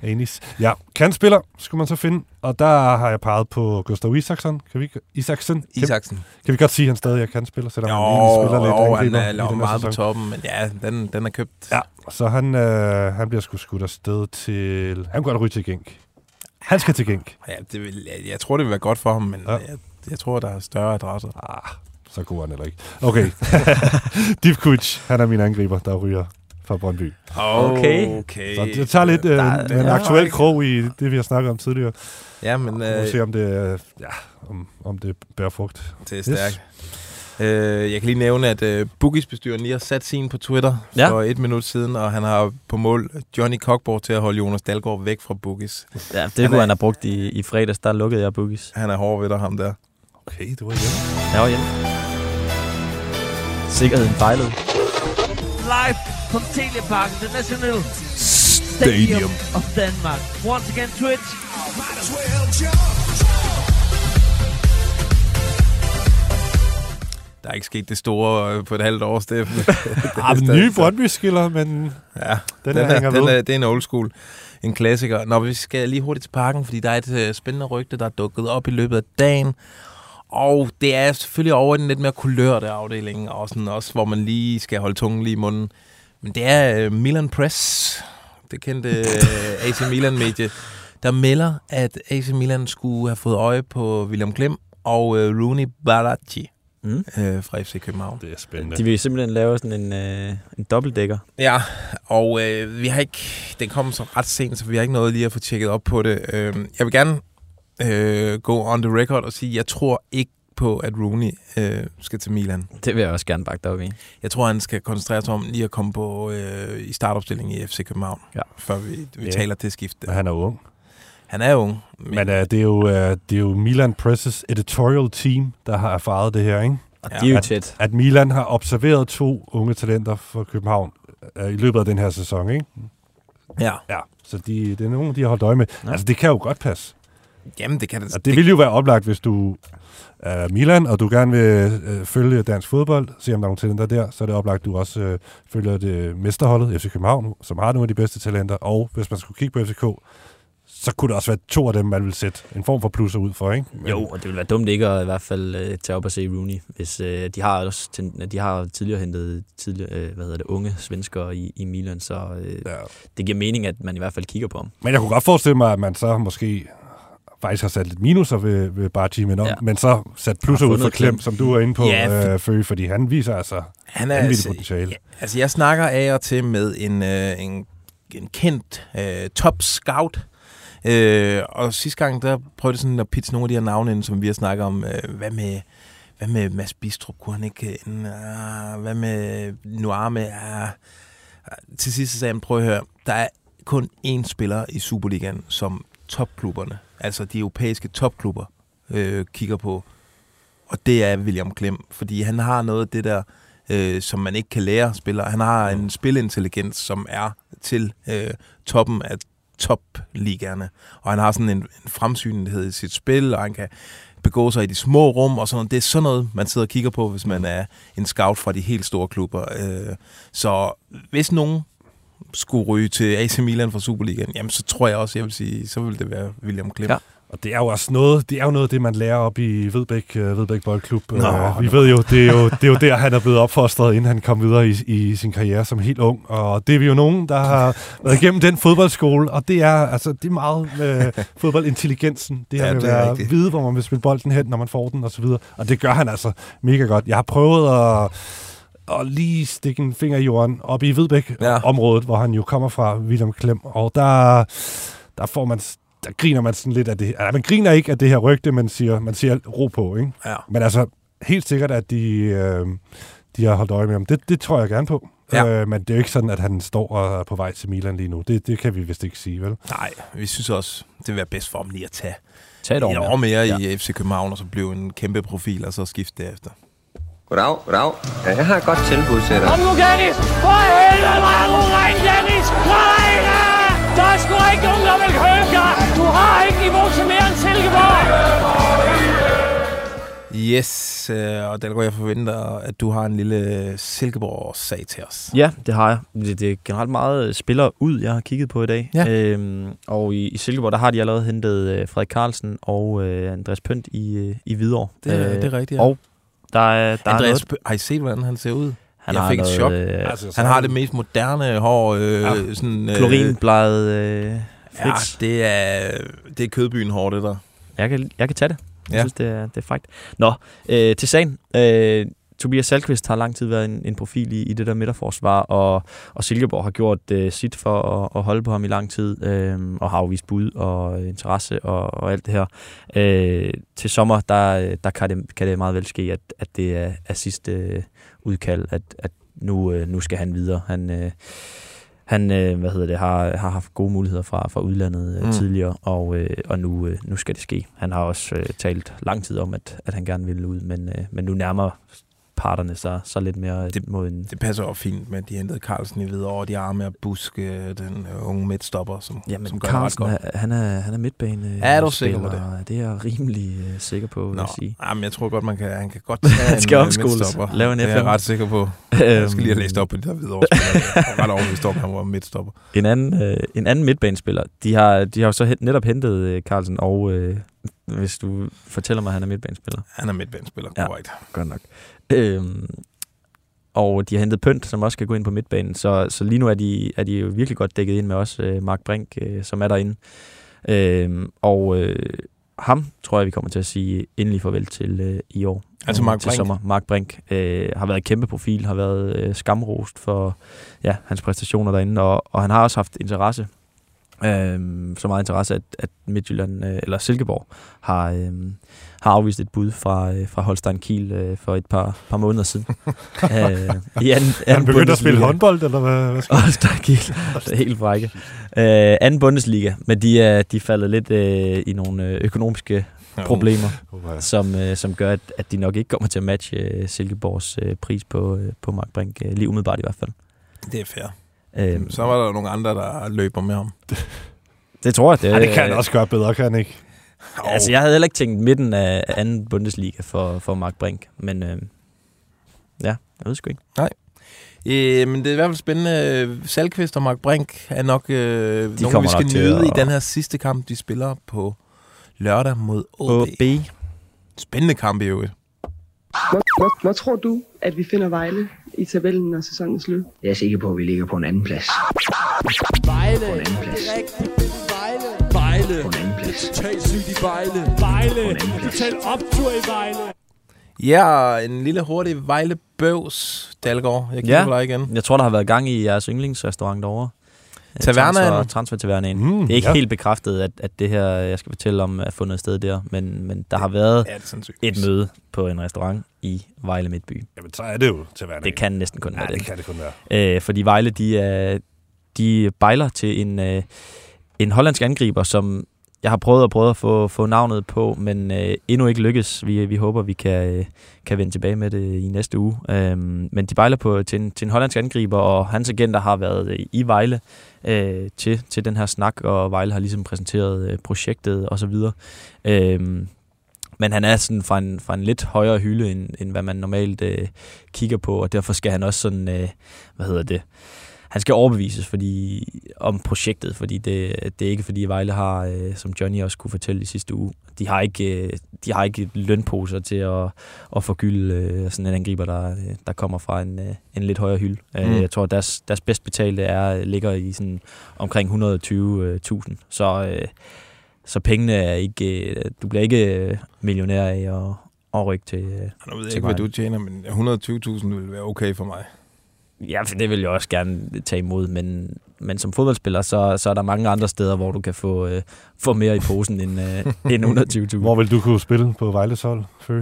Speaker 4: Anis. Ja, kantspiller skulle man så finde. Og der har jeg peget på Gustav Isaksen. Kan vi, Isaksen? Kan,
Speaker 2: Isaksen.
Speaker 4: kan vi godt sige, at han stadig er kantspiller, selvom
Speaker 2: Jo,
Speaker 4: han egentlig spiller lidt
Speaker 2: jo han
Speaker 4: angriber
Speaker 2: er
Speaker 4: i den her
Speaker 2: meget på
Speaker 4: sæson.
Speaker 2: toppen, men ja, den, den er købt.
Speaker 4: Ja, så han, øh, han bliver sgu skudt afsted til... Han kunne godt ryge til Genk. Han skal til Genk.
Speaker 2: Ja, det vil, jeg, jeg tror, det vil være godt for ham, men
Speaker 4: ja.
Speaker 2: jeg, jeg tror, der er større adresser.
Speaker 4: Ah, så god er han heller ikke. Okay. Divkuc, han er min angriber, der ryger fra Brøndby.
Speaker 3: Okay.
Speaker 2: okay.
Speaker 4: Så jeg tager lidt øh,
Speaker 3: Der-
Speaker 4: en,
Speaker 3: ja.
Speaker 4: aktuel krog i det, vi har snakket om tidligere.
Speaker 2: Ja, men
Speaker 4: Øh,
Speaker 2: øh,
Speaker 4: se, om det, øh, ja, om, om det bærer frugt.
Speaker 2: det er stærkt. Øh, jeg kan lige nævne, at øh, Boogies-bestyren lige har sat sin på Twitter
Speaker 3: Ja.
Speaker 2: for et minut siden, og han har på mål Johnny Cockborg til at holde Jonas Dalgaard væk fra Boogies.
Speaker 3: Ja, det kunne han have brugt i, i fredags. Der lukkede jeg boogies.
Speaker 2: Han er hård ved dig, ham der.
Speaker 4: Okay, du var hjemme.
Speaker 3: Jeg var hjemme. Sikkerheden fejlede.
Speaker 15: Live from Teleparken, the National
Speaker 2: Stadium.
Speaker 15: of Denmark. Once again, Twitch.
Speaker 2: Der er ikke sket det store øh, på et halvt år, Steffen.
Speaker 4: Ah, men nye Brøndby-skiller, men
Speaker 2: ja,
Speaker 4: den,
Speaker 2: den,
Speaker 4: er, hænger
Speaker 2: den
Speaker 4: ved.
Speaker 2: er, det er en old school. En klassiker. Nå, vi skal lige hurtigt til parken, fordi der er et øh, spændende rygte, der er dukket op i løbet af dagen. Og det er selvfølgelig over i den lidt mere kulørte afdeling, og sådan også, hvor man lige skal holde tungen lige i munden. Men det er øh, Milan Press, det kendte øh, AC Milan-medie, der melder, at AC Milan skulle have fået øje på William Klem og øh, Rooney Barachi
Speaker 3: Mm.
Speaker 2: øh, fra FC København.
Speaker 4: Det er spændende.
Speaker 3: De vil simpelthen lave sådan en, øh, en dobbeltdækker.
Speaker 2: Ja, og øh, vi har ikke, den kom så ret sent, så vi har ikke noget lige at få tjekket op på det. Øh, jeg vil gerne øh, gå on the record og sige, jeg tror ikke på, at Rooney øh, skal til Milan.
Speaker 3: Det vil jeg også gerne bakke dig op i.
Speaker 2: Jeg tror, han skal koncentrere sig om lige at komme på øh, i startopstillingen i FC København,
Speaker 3: Ja.
Speaker 2: før vi, vi
Speaker 4: Ja.
Speaker 2: taler til skifte.
Speaker 4: Og han er ung.
Speaker 2: Han er ung. Men,
Speaker 4: Men uh, det, er jo, uh, det er jo Milan Presses editorial team, der har erfaret det her, ikke?
Speaker 3: Og de er jo
Speaker 4: at,
Speaker 3: tæt.
Speaker 4: At Milan har observeret to unge talenter for København uh, i løbet af den her sæson, ikke?
Speaker 2: Ja.
Speaker 4: Ja, så de, det er nogen, de har holdt øje med.
Speaker 3: Ja.
Speaker 4: Altså, det kan jo godt passe.
Speaker 2: Jamen, det kan det.
Speaker 4: Og det vil jo være oplagt, hvis du er Milan, og du gerne vil øh, følge dansk fodbold, se om der er nogle talenter der, så er det oplagt, at du også øh, følger det mesterholdet, FC København, som har nogle af de bedste talenter, og hvis man skulle kigge på FCK, så kunne der også være to af dem, man vil sætte en form for plusser ud for, ikke? Men,
Speaker 3: Jo, og det ville være dumt ikke at i hvert fald øh, tage op og se Rooney, hvis øh, de har også de har tidligere hentet tidligere, øh, hvad hedder det, unge svenskere i, i Milan, så øh,
Speaker 4: Ja.
Speaker 3: det giver mening, at man i hvert fald kigger på ham.
Speaker 4: Men jeg kunne godt forestille mig, at man så måske faktisk har sat lidt minuser ved, ved Barty, men, om, ja. Men så sat plusser ud for Klem, som du er inde på,
Speaker 2: Ja,
Speaker 4: øh, Føge, fordi han viser altså
Speaker 2: Han er altså,
Speaker 4: potentiale.
Speaker 2: ja, altså, jeg snakker af og til med en, øh, en, en kendt øh, top scout. Øh, og sidste gang, der prøvede jeg sådan at pitche nogle af de her navne ind, som vi har snakket om. Øh, hvad med... Hvad med Mads Bistrup? Kunne han ikke... Uh, hvad med Nuame? Uh, til sidst sagde han, prøv at høre, der er kun én spiller i Superligaen, som topklubberne, altså de europæiske topklubber, øh, kigger på. Og det er William Klem, fordi han har noget af det der, øh, som man ikke kan lære spillere. Han har en spilintelligens, som er til øh, toppen af topligaerne. Og han har sådan en, en fremsynlighed i sit spil, og han kan begå sig i de små rum og sådan noget. Det er sådan noget, man sidder og kigger på, hvis man er en scout fra de helt store klubber. Øh, så hvis nogen skulle ryge til AC Milan fra Superligaen, jamen så tror jeg også, jeg vil sige, så vil det være William Klem.
Speaker 3: Ja.
Speaker 4: Og det er jo også noget, det er jo noget af det, man lærer op i Vedbæk, uh, Vedbæk Boldklub.
Speaker 2: Nå,
Speaker 4: uh, vi
Speaker 2: nå.
Speaker 4: ved jo det, er jo, det er jo der, han er blevet opfostret, inden han kom videre i, i sin karriere som helt ung. Og det er vi jo nogen, der har været igennem den fodboldskole, og det er, altså, det er meget med fodboldintelligensen. Det her
Speaker 2: Ja,
Speaker 4: med
Speaker 2: det
Speaker 4: at
Speaker 2: er
Speaker 4: være,
Speaker 2: rigtigt.
Speaker 4: vide, hvor man vil spille bolden hen, når man får den, og så videre. Og det gør han altså mega godt. Jeg har prøvet at og lige stikke en finger i jorden op i Vedbæk-området, hvor han jo kommer fra, William Klem. Og der, der får man der griner man sådan lidt af det. Altså, man griner ikke af det her rygte, man siger, man siger ro på, ikke?
Speaker 2: Ja.
Speaker 4: Men altså, helt sikkert, at de, øh, de har holdt øje med ham. Det, det tror jeg gerne på.
Speaker 2: Ja.
Speaker 4: Øh, men det er jo ikke sådan, at han står og er på vej til Milan lige nu. Det, det kan vi vist ikke sige, vel?
Speaker 2: Nej, vi synes også, det vil være bedst for ham lige at tage
Speaker 3: Tag et år
Speaker 2: et
Speaker 3: mere.
Speaker 2: år mere
Speaker 3: Ja.
Speaker 2: i FC København, og så blive en kæmpe profil, og så skifte derefter.
Speaker 16: Goddag, goddag. Ja, jeg har et godt tilbud til dig.
Speaker 15: Kom nu, Dennis! For helvede, hvor er du ren, Dennis! Nej! Der er sgu ikke nogen, der vil købe dig! Du har ikke niveau til mere end Silkeborg!
Speaker 2: Yes, øh, og Dalgaard, jeg forventer, at du har en lille Silkeborg-sag til os.
Speaker 3: Ja, det har jeg. Det, det er generelt meget spillere ud, jeg har kigget på i dag.
Speaker 2: Ja.
Speaker 3: Øhm, og i, i Silkeborg, der har de allerede hentet øh, Frederik Carlsen og øh, Andreas Pønt i, øh, i Hvidovre.
Speaker 2: Det er- det er rigtigt, ja.
Speaker 3: Og der er, der
Speaker 2: Andreas,
Speaker 3: er noget,
Speaker 2: har I set, hvordan han ser ud?
Speaker 3: Han
Speaker 2: jeg
Speaker 3: har
Speaker 2: fik et
Speaker 3: noget,
Speaker 2: chok.
Speaker 3: øh,
Speaker 4: Altså, så
Speaker 2: han har det mest moderne hår. Øh,
Speaker 3: Ja.
Speaker 2: sådan, øh,
Speaker 3: klorinbleget øh,
Speaker 2: Ja,
Speaker 3: fix.
Speaker 2: det er, det er kødbyen hår, det der.
Speaker 3: Jeg kan, jeg kan tage det. Jeg
Speaker 2: Ja.
Speaker 3: synes, det er, det er frækt. Nå, øh, til sagen. Øh, Tobias Salkvist har lang tid været en, en profil i, i det der midterforsvar, og, og Silkeborg har gjort øh, sit for at, at holde på ham i lang tid, øh, og har afvist bud og interesse og, og alt det her. Øh, til sommer, der, der kan, det, kan det meget vel ske, at, at det er, er sidste øh, udkald, at, at nu, øh, nu skal han videre. Han... Øh, han øh, hvad hedder det, har, har haft gode muligheder fra, fra udlandet øh,
Speaker 2: mm.
Speaker 3: tidligere, og, øh, og nu, øh, nu skal det ske. Han har også øh, talt lang tid om, at, at han gerne ville ud, men, øh, men nu nærmer parterne sig så lidt mere det, mod en...
Speaker 2: Det passer jo fint med, de hentede Carlsen i Hvidovre, de arme af Buske, den øh, unge midtstopper, som,
Speaker 3: Ja, men
Speaker 2: som gør det ret godt.
Speaker 3: er, han, er, han er midtbane.
Speaker 2: Ja, er du sikker på
Speaker 3: spiller. Det er jeg rimelig øh, sikker på, vil
Speaker 2: Nå,
Speaker 3: jeg sige.
Speaker 2: jamen, jeg tror godt, man kan, han kan godt tage
Speaker 3: Han skal
Speaker 2: en øh, midtstopper.
Speaker 3: Lave en
Speaker 2: Det er jeg ret sikker på. Jeg skal lige have læst op på det der Hvidovre. Jeg er ret overbevist om, han var midtstopper.
Speaker 3: En anden, øh, en anden midtbanespiller, de har, de har jo så netop hentet øh, Carlsen, og øh, hvis du fortæller mig, at han er midtbanespiller.
Speaker 2: Han er midtbanespiller,
Speaker 3: Ja,
Speaker 2: korrekt.
Speaker 3: godt nok. Øhm, og de har hentet Pønt, som også skal gå ind på midtbanen, så, så lige nu er de, er de jo virkelig godt dækket ind med også øh, Mark Brink, øh, som er derinde. Øhm, og øh, ham tror jeg, vi kommer til at sige endelig farvel til øh, i år.
Speaker 2: Altså
Speaker 3: Øh,
Speaker 2: Mark
Speaker 3: til
Speaker 2: Brink?
Speaker 3: Sommer. Mark Brink øh, har været et kæmpe profil, har været øh, skamrost for ja, hans præstationer derinde, og, og han har også haft interesse. Øhm, så meget interesse, at, at Midtjylland, øh, eller Silkeborg, har, øh, har afvist et bud fra, øh, fra Holstein Kiel øh, for et par, par måneder siden. øh, i anden,
Speaker 4: Han begyndte at spille håndbold, eller hvad? hvad
Speaker 3: Holstein Kiel. Det er helt frække. Øh, anden Bundesliga, men de er, de er faldet lidt øh, i nogle økonomiske problemer,
Speaker 4: ja.
Speaker 3: som, øh, som gør, at, at de nok ikke kommer til at matche øh, Silkeborgs øh, pris på, øh, på Mark Brink, øh, lige umiddelbart i hvert fald.
Speaker 2: Det er fair.
Speaker 3: Øh,
Speaker 2: Så var der nogle andre, der løber med ham.
Speaker 3: det tror jeg. Det,
Speaker 4: Ej, det kan han også gøre bedre, kan han ikke?
Speaker 3: Altså, jeg havde heller ikke tænkt midten af anden Bundesliga for, for Mark Brink, men øh, ja, jeg ved sgu ikke.
Speaker 2: Nej. Øh, men det er i hvert fald spændende. Salkvist og Mark Brink er nok øh, nogle, vi skal nyde i den her sidste kamp, de spiller på lørdag mod OB.
Speaker 3: OB.
Speaker 2: Spændende kamp i øvrigt.
Speaker 17: Hvor, hvor, hvor tror du, at vi finder Vejle i tabellen, når sæsonen er slut?
Speaker 12: Jeg er sikker på, at vi ligger på en anden plads.
Speaker 15: Vejle.
Speaker 12: På en anden plads.
Speaker 15: Vejle. Vejle.
Speaker 12: På en anden plads.
Speaker 15: Totalt sygt i Vejle. Vejle. Total optur i Vejle.
Speaker 2: Ja, en lille hurtig Vejle Bøvs, Dalgaard. Jeg kigger
Speaker 3: Ja.
Speaker 2: på dig igen.
Speaker 3: Jeg tror, der har været gang i jeres yndlingsrestaurant derovre. Øh,
Speaker 2: Tavernaen.
Speaker 3: Transfer, transfer Tavernaen.
Speaker 2: Mm,
Speaker 3: det er ikke
Speaker 2: ja.
Speaker 3: helt bekræftet, at, at det her, jeg skal fortælle om, er fundet sted der, men, men der har været
Speaker 2: Ja,
Speaker 3: et møde på en restaurant i Vejle Midtby.
Speaker 4: Jamen, så er det jo til hverdag.
Speaker 3: Det kan næsten kun
Speaker 4: Ja,
Speaker 3: være
Speaker 4: det
Speaker 3: det.
Speaker 4: kan det kun være.
Speaker 3: Øh, fordi Vejle, de, er, de bejler til en, øh, en hollandsk angriber, som jeg har prøvet og prøvet at få, få navnet på, men øh, endnu ikke lykkes. Vi, vi håber, vi kan, øh, kan vende tilbage med det i næste uge. Øhm, men de bejler på, til, en, til en hollandsk angriber, og hans agenter har været øh, i Vejle øh, til, til den her snak, og Vejle har ligesom præsenteret øh, projektet osv. Øhm, men han er sådan fra en, fra en lidt højere hylde, end, end hvad man normalt øh, kigger på, og derfor skal han også sådan, øh, hvad hedder det, han skal overbevises fordi, om projektet, fordi det, det er ikke fordi Vejle har, øh, som Johnny også kunne fortælle i sidste uge, de har ikke, øh, de har ikke lønposer til at, at forgylde øh, sådan en angriber, der, øh, der kommer fra en, øh, en lidt højere hylde. Mm.
Speaker 2: Mm.
Speaker 3: Jeg tror, deres, deres bedst betalte er, ligger i sådan omkring 120.000, så, øh, så pengene er ikke, øh, du bliver ikke øh, millionær af at, at rykke til, øh,
Speaker 2: Nu ved jeg ikke, hvad du tjener, men 120.000 vil være okay for mig.
Speaker 3: Ja, for det vil jeg også gerne tage imod, men, men som fodboldspiller, så, så er der mange andre steder, hvor du kan få, øh, få mere i posen end, øh, end 120.000.
Speaker 4: Hvor vil du kunne spille på Vejles hold, Fø?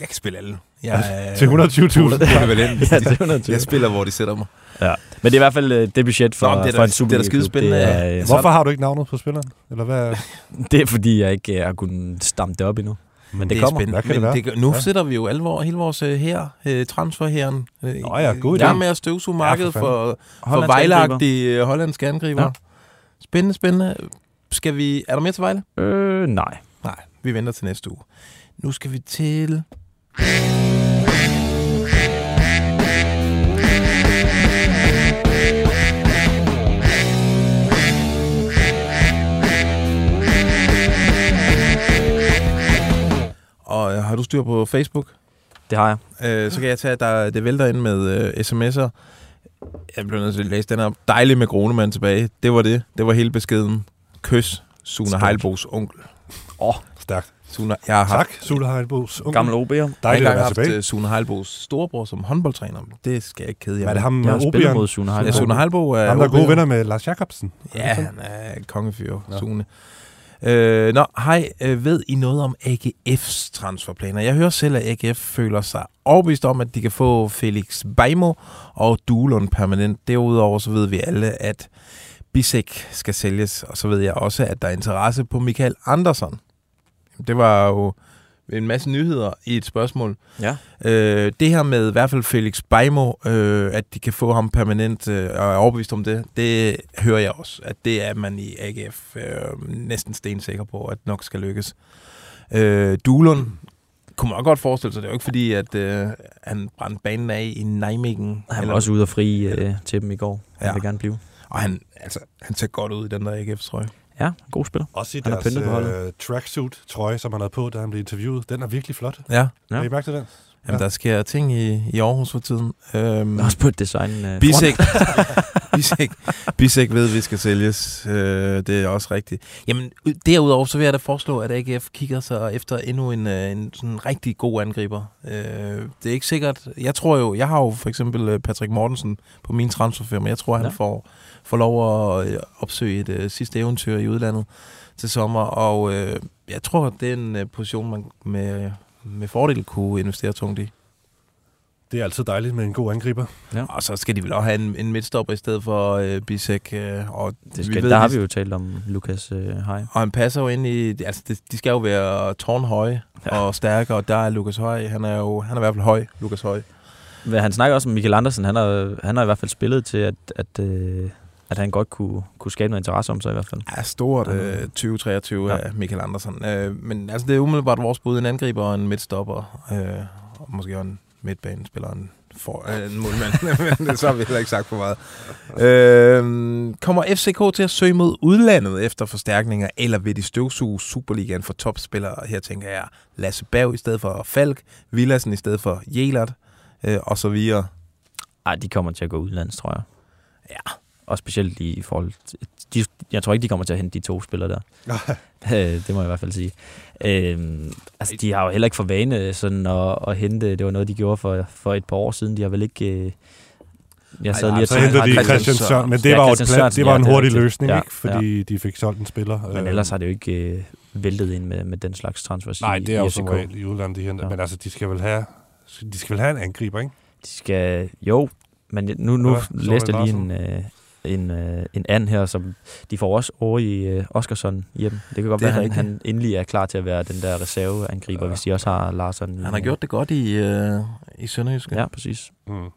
Speaker 2: Jeg kan spille alle. Jeg, er-
Speaker 4: Til 120.000?
Speaker 2: Polyvalent.
Speaker 3: Ja, til 120.
Speaker 2: Jeg spiller, hvor de sætter mig.
Speaker 3: Ja. Men det er i hvert fald øh, det budget for,
Speaker 2: Nå, det er
Speaker 3: for en
Speaker 2: det er da skidespændende.
Speaker 3: Det er, øh,
Speaker 4: Hvorfor har du ikke navnet på spilleren? Eller hvad?
Speaker 3: det er fordi, jeg ikke øh, har kunnet stamme det op endnu. Men det,
Speaker 2: det er
Speaker 3: kommer.
Speaker 2: spændende.
Speaker 4: Hvad kan det
Speaker 2: Men
Speaker 4: være?
Speaker 2: det, nu
Speaker 4: Ja.
Speaker 2: sætter vi jo alvor, hele vores øh, her, øh, transferherren, øh,
Speaker 4: Nå ja, god idé.
Speaker 2: med at støvsuge markedet
Speaker 4: Ja, for
Speaker 2: for, for, vejlagtige øh, hollandske angriber.
Speaker 3: Ja.
Speaker 2: Spændende, spændende. Skal vi, er der mere til Vejle?
Speaker 3: Øh, nej.
Speaker 2: Nej, vi venter til næste uge. Nu skal vi til... Og øh, har du styr på Facebook?
Speaker 3: Det har jeg.
Speaker 2: Øh, så kan jeg tage, at der, det vælter ind med øh, sms'er. Jeg bliver nødt til at læse den op. Dejligt med Gronemann tilbage. Det var det. Det var hele beskeden. Kys, Sune. Heilbos onkel.
Speaker 3: Åh,
Speaker 4: Stærkt.
Speaker 2: Sune, jeg har
Speaker 4: Tak,
Speaker 2: haft,
Speaker 4: Sule Heilbos. unge.
Speaker 3: Gammel OB'er.
Speaker 2: jeg har
Speaker 4: Dejligt at være
Speaker 2: haft
Speaker 4: tilbage.
Speaker 2: øh, Sune Heilbos storebror som håndboldtræner. Det skal jeg ikke kede jer
Speaker 4: er det
Speaker 2: med.
Speaker 4: ham
Speaker 3: Jeg har
Speaker 4: med OB'eren?
Speaker 3: mod Sune Heilbo.
Speaker 2: Ja, Sune Heilbo er
Speaker 4: Ham, der er gode venner med Lars Jakobsen.
Speaker 2: Ja, han er kongefyr, Sune. Øh, nå, hej. Øh, ved I noget om AGF's transferplaner? Jeg hører selv, at AGF føler sig overbevist om, at de kan få Felix Beimo og Duelund permanent. Derudover så ved vi alle, at Bisek skal sælges, og så ved jeg også, at der er interesse på Michael Andersen. Det var jo en masse nyheder i et spørgsmål.
Speaker 3: Ja.
Speaker 2: Øh, det her med i hvert fald Felix Beimo, øh, at de kan få ham permanent, øh, og er overbevist om det, det hører jeg også, at det er man i AGF øh, næsten stensikker på, at nok skal lykkes. Øh, Duelund kunne man også godt forestille sig, det er jo ikke fordi, at øh, han brændte banen af i Nijmegen.
Speaker 3: Han var også ude og fri øh, til dem i går. Han
Speaker 2: Ja.
Speaker 3: vil gerne blive.
Speaker 2: Og han, altså, han ser godt ud i den der AGF-trøje.
Speaker 3: Ja, god spiller.
Speaker 4: Også i
Speaker 3: Han er
Speaker 4: deres
Speaker 3: holdet.
Speaker 4: øh, tracksuit-trøje, som han havde på, da han blev interviewet. Den er virkelig flot.
Speaker 2: Ja.
Speaker 4: Ja. Har I mærket den?
Speaker 2: Jamen, der sker ting i, i Aarhus for tiden. Øhm,
Speaker 3: Også på et design. Øh,
Speaker 2: Bisek, Bisek, Bisek ved, at vi skal sælges. Øh, det er også rigtigt. Jamen, ud- derudover så vil jeg da foreslå, at AGF kigger sig efter endnu en, øh, en sådan rigtig god angriber. Øh, det er ikke sikkert. Jeg tror jo, jeg har jo for eksempel øh, Patrick Mortensen på min transferfirma. Jeg tror, han
Speaker 3: Ja.
Speaker 2: får, får lov at øh, opsøge et øh, sidste eventyr i udlandet til sommer. Og øh, jeg tror, det er en øh, position, man med, med fordel kunne investere tungt i.
Speaker 4: Det er altid dejligt med en god angriber.
Speaker 3: Ja.
Speaker 2: Og så skal de vel også have en, en midtstopper i stedet for øh, Bisek. Øh, og
Speaker 3: Det skal, der har vi jo talt om Lukas øh, Hej.
Speaker 2: Og han passer jo ind i... Altså, det, de skal jo være tårnhøje ja. og stærke, og der er Lukas Høj. Han er jo han er i hvert fald høj, Lukas Høj.
Speaker 3: Han snakker også om Michael Andersen. Han har, han har i hvert fald spillet til, at, at, øh, at han godt kunne, kunne skabe noget interesse om sig i hvert fald.
Speaker 2: Ja, stort øh, 2023
Speaker 3: Ja.
Speaker 2: af Michael Andersen. Øh, men altså, det er umiddelbart vores bud. En angriber og en midtstopper. Øh, og måske også en midtbanespiller og en, for, øh, en målmand. Men så har vi heller ikke sagt for meget. Øh, kommer FCK til at søge mod udlandet efter forstærkninger, eller vil de støvsuge Superligaen for topspillere? Her tænker jeg Lasse Berg i stedet for Falk, Villassen i stedet for Jelert, øh, og så videre.
Speaker 3: Ej, de kommer til at gå udlands, tror jeg.
Speaker 2: Ja.
Speaker 3: Og specielt i forhold til... De, jeg tror ikke, de kommer til at hente de to spillere der. Øh, det må jeg i hvert fald sige. Øhm, altså, de har jo heller ikke for vane sådan at, at hente... Det var noget, de gjorde for, for et par år siden. De har vel ikke... Øh, jeg sad
Speaker 4: Ej,
Speaker 3: lige og
Speaker 4: så
Speaker 3: tænkte-
Speaker 4: hentede de Christian Sørensen, men det
Speaker 3: Ja,
Speaker 4: var jo plan, det var
Speaker 3: ja,
Speaker 4: en hurtig
Speaker 3: rigtigt.
Speaker 4: løsning,
Speaker 3: Ja,
Speaker 4: ikke? Fordi de fik solgt en spiller.
Speaker 3: Men
Speaker 4: Øh,
Speaker 3: ellers har det jo ikke øh, væltet ind med, med den slags transfers
Speaker 4: Nej, det er jo som regel i udlandet, de henter.
Speaker 3: Ja.
Speaker 4: Men altså, de skal vel have, de skal vel have en angriber, ikke?
Speaker 3: De skal... Jo, men nu, nu
Speaker 4: Ja, så
Speaker 3: læste jeg lige en, øh, en, øh, en anden her, som de får også over i øh, Oskarsson hjem. Det kan godt
Speaker 2: Det
Speaker 3: være, at han, han endelig er klar til at være den der reserveangriber, ja. hvis de også har Larsson. i-
Speaker 2: Han har gjort det godt i, øh, i Sønderjyske.
Speaker 3: Ja, præcis.
Speaker 4: Mm.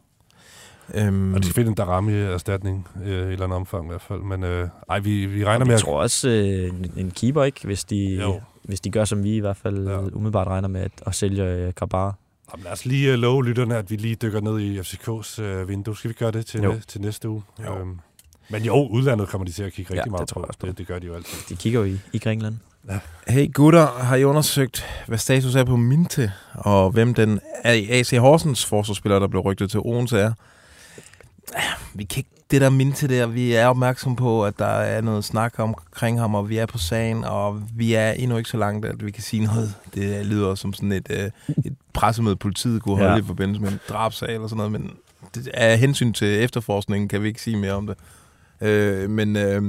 Speaker 2: Øhm,
Speaker 4: Og de skal finde en Darami-erstatning øh, i et eller andet omfang i hvert fald. Men øh, ej, vi, vi regner
Speaker 3: Og
Speaker 4: med...
Speaker 3: jeg tror også øh, en, keeper, ikke? Hvis de,
Speaker 4: Jo.
Speaker 3: hvis de gør, som vi i hvert fald ja. umiddelbart regner med, at, at sælge øh, Grabar.
Speaker 4: Jamen, lad os lige uh, love lytterne, at vi lige dykker ned i FCK's uh, vindue. Skal vi gøre det til, næ- til næste uge?
Speaker 2: Jo.
Speaker 4: Øhm, men jo, udlandet kommer de til at kigge rigtig
Speaker 3: Ja,
Speaker 4: meget
Speaker 3: det tror
Speaker 4: på.
Speaker 3: jeg også på.
Speaker 4: Det, det gør de jo altid.
Speaker 3: De kigger jo i, i Grækenland.
Speaker 2: Hey gutter, har I undersøgt, hvad status er på Minte, og hvem den AC Horsens forsvarsspiller, der blev rygtet til Odense er? Vi kan ikke det der Minte der, vi er opmærksom på, at der er noget snak omkring ham, og vi er på sagen, og vi er endnu ikke så langt, at vi kan sige noget. Det lyder som sådan et, øh, et pressemøde, politiet kunne holde
Speaker 3: Ja.
Speaker 2: ja. i forbindelse med en drabsag eller sådan noget, men det, af hensyn til efterforskningen kan vi ikke sige mere om det. Øh, men øh,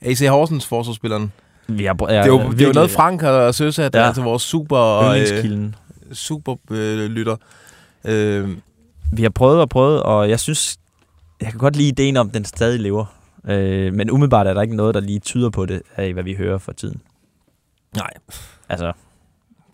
Speaker 2: AC Horsens forsvarsspilleren,
Speaker 3: Vi har,
Speaker 2: det er jo, det er jo noget, Frank har søsat
Speaker 3: Ja.
Speaker 2: ja. til vores super,
Speaker 3: Yndlingskilden.
Speaker 2: øh, super øh, lytter. Øh,
Speaker 3: Vi har prøvet og prøvet, og jeg synes, jeg kan godt lide ideen om, at den stadig lever. Øh, men umiddelbart er der ikke noget, der lige tyder på det, af hvad vi hører for tiden.
Speaker 2: Nej.
Speaker 3: Altså,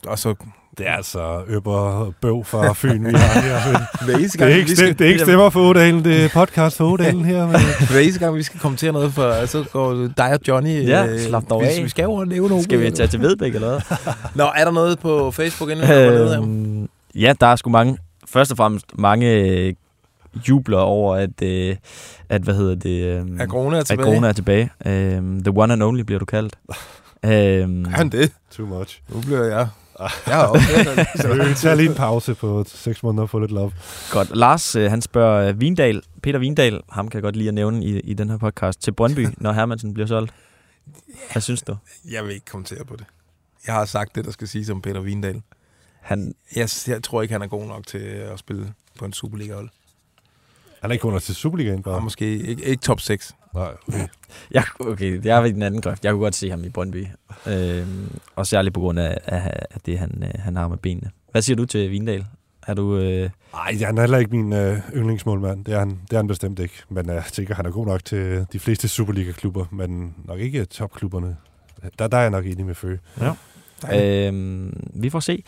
Speaker 2: og så...
Speaker 4: Det er altså øber bøv fra Fyn, vi har her.
Speaker 2: Hver eneste
Speaker 4: Det er ikke,
Speaker 2: vi skal-
Speaker 4: det er ikke stemmer for Odalen, det er podcast for Odalen her. Men...
Speaker 2: Hver eneste gang, vi skal kommentere noget, for, så går dig og Johnny...
Speaker 3: Ja,
Speaker 2: øh,
Speaker 3: slap dog
Speaker 2: vi,
Speaker 3: af.
Speaker 2: Vi skal jo nævne nogle.
Speaker 3: Skal vi tage til Vedbæk eller hvad?
Speaker 2: Nå, er der noget på Facebook, inden vi går ned her?
Speaker 3: Øhm, ja, der er sgu mange, først og fremmest mange øh, jubler over, at, øh, at hvad hedder det? Øh,
Speaker 2: Agrone er tilbage.
Speaker 3: Agrone er tilbage. Øhm, the one and only bliver du kaldt. øhm,
Speaker 2: Er han det?
Speaker 4: Too much.
Speaker 2: Nu bliver jeg... Jeg har også
Speaker 4: Så vi tager lige en pause på 6 måneder og få lidt love.
Speaker 3: Godt. Lars, øh, han spørger øh, Vindal, Peter Vindal, ham kan jeg godt lide at nævne i, i den her podcast, til Brøndby, når Hermansen bliver solgt. Hvad synes du?
Speaker 2: Jeg vil ikke kommentere på det. Jeg har sagt det, der skal sige som Peter Vindal.
Speaker 3: Han,
Speaker 2: jeg, jeg tror ikke, han er god nok til at spille på en Superliga-hold.
Speaker 4: Han er ikke under til Superligaen, bare.
Speaker 2: Og måske ikke, ikke top 6.
Speaker 4: Nej, okay.
Speaker 3: Ja, okay, jeg er i den anden grøft. Jeg kunne godt se ham i Brøndby. Øhm, og særligt på grund af, af, af det, han, øh, han har med benene. Hvad siger du til Vindal? Er du... Øh...
Speaker 4: Nej, han er heller ikke min øh, yndlingsmålmand. Det er, han, det er han bestemt ikke. Men øh, jeg tænker, han er god nok til de fleste Superliga-klubber, men nok ikke topklubberne. Der, der er jeg nok enig med Føge.
Speaker 3: Ja. Øhm, vi får se.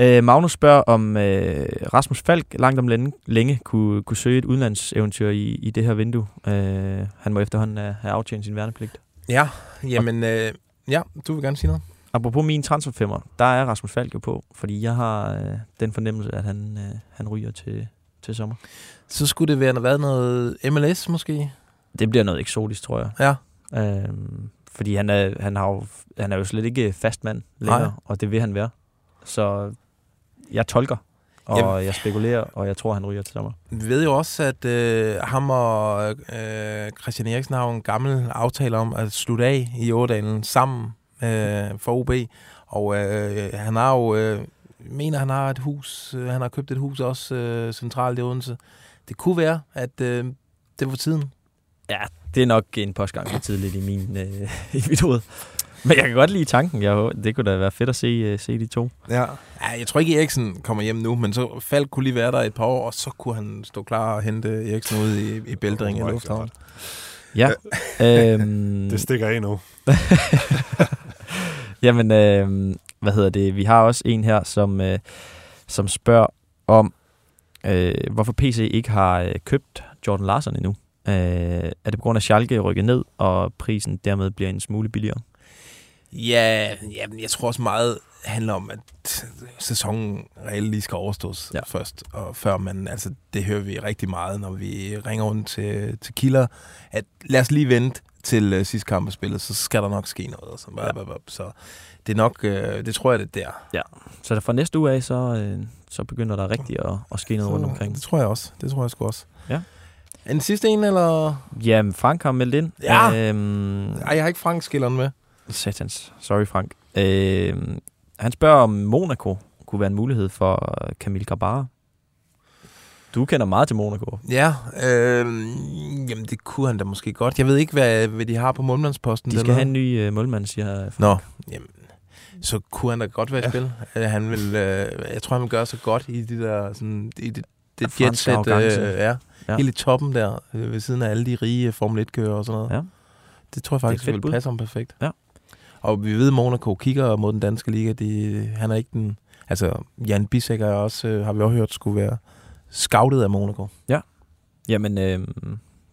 Speaker 3: Øh, Magnus spørger, om øh, Rasmus Falk langt om længe, længe kunne, kunne søge et udlandseventyr i, i det her vindue. Øh, han må efterhånden have, have aftjent sin værnepligt.
Speaker 2: Ja, jamen, øh, ja, du vil gerne sige noget?
Speaker 3: Apropos min transferfemmer, der er Rasmus Falk jo på, fordi jeg har øh, den fornemmelse, at han, øh, han ryger til, til sommer.
Speaker 2: Så skulle det være været noget MLS måske?
Speaker 3: Det bliver noget eksotisk, tror jeg.
Speaker 2: Ja.
Speaker 3: Øhm, fordi han er, han, har jo, han er jo slet ikke fast mand længere,
Speaker 2: Nej.
Speaker 3: og det vil han være. Så jeg tolker, og
Speaker 2: Jamen.
Speaker 3: jeg spekulerer, og jeg tror, han ryger til sommer.
Speaker 2: Vi ved jo også, at øh, ham og øh, Christian Eriksen har jo en gammel aftale om at slutte af i Årdalen sammen øh, for OB. Og øh, han har jo, øh, mener han har et hus, øh, han har købt et hus også øh, centralt i Odense. Det kunne være, at øh, det var tiden.
Speaker 3: Ja, det er nok en postgang for tidligt i, min, øh, i mit hoved. Men jeg kan godt lide tanken. Jeg, håber- det kunne da være fedt at se, uh, se de to.
Speaker 2: Ja. ja. Jeg tror ikke, Eriksen kommer hjem nu, men så Falk kunne lige være der et par år, og så kunne han stå klar og hente Eriksen ud i, i Bældring
Speaker 4: Oh
Speaker 2: i
Speaker 4: my
Speaker 2: Lufthavn.
Speaker 3: Ja. øhm,
Speaker 4: Det stikker af nu.
Speaker 3: Jamen, øh, hvad hedder det? Vi har også en her, som, øh, som spørger om, øh, hvorfor PC ikke har øh, købt Jordan Larsen endnu. Øh, er det på grund af Schalke rykker ned, og prisen dermed bliver en smule billigere?
Speaker 2: Ja, jamen, jeg tror også meget handler om, at sæsonen reelt lige skal overstås ja. først, og før man, altså det hører vi rigtig meget, når vi ringer rundt til, til kilder, at lad os lige vente til uh, sidste kamp er spillet, så skal der nok ske noget. Og så, ja. så det er nok, øh, det tror jeg, det er der.
Speaker 3: Ja, så fra næste uge af, så, øh, så begynder der rigtig at, at ske noget
Speaker 2: Så,
Speaker 3: rundt omkring.
Speaker 2: Det tror jeg også. Det tror jeg sgu også.
Speaker 3: Ja.
Speaker 2: En sidste en, eller?
Speaker 3: Jamen, Frank har meldt ind.
Speaker 2: Ja.
Speaker 3: Øhm,
Speaker 2: Ej, jeg har ikke Frank skilleren med.
Speaker 3: Satans. Sorry, Frank. Øh, han spørger, om Monaco kunne være en mulighed for Camille Grabara. Du kender meget til Monaco.
Speaker 2: Ja, øh, jamen det kunne han da måske godt. Jeg ved ikke, hvad, hvad de har på målmandsposten.
Speaker 3: De skal
Speaker 2: dernede.
Speaker 3: have en ny øh, målmand, siger Frank.
Speaker 2: Nå, jamen, så kunne han da godt være i ja. spil. Øh, Han vil, øh, jeg tror, han vil gøre sig godt i de der, sådan, i det, det
Speaker 3: Ja,
Speaker 2: jetset, øh, ja,
Speaker 3: Ja.
Speaker 2: helt i toppen der, øh, ved siden af alle de rige Formel 1-kører og sådan noget.
Speaker 3: Ja.
Speaker 2: Det tror jeg
Speaker 3: Det
Speaker 2: faktisk
Speaker 3: fedt
Speaker 2: vil passe ham perfekt.
Speaker 3: Ja.
Speaker 2: Og vi ved, at Monaco kigger mod den danske liga. De, han er ikke den... Altså, Jan Bissek er også, øh, har vi også hørt, skulle være scoutet af Monaco.
Speaker 3: Ja. Jamen, øh,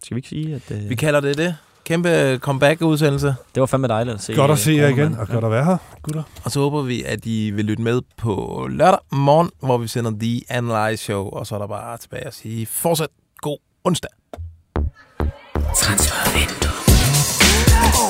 Speaker 3: skal vi ikke sige, at... Øh,
Speaker 2: Vi kalder det det. Kæmpe comeback-udsendelse.
Speaker 3: Det var fandme dejligt at se.
Speaker 4: Godt at se jer igen, og godt at være her, gutter.
Speaker 2: Og så håber vi, at I vil lytte med på lørdag morgen, hvor vi sender The Analyze Show. Og så er der bare tilbage at sige, fortsat god onsdag.
Speaker 7: Transfervindue.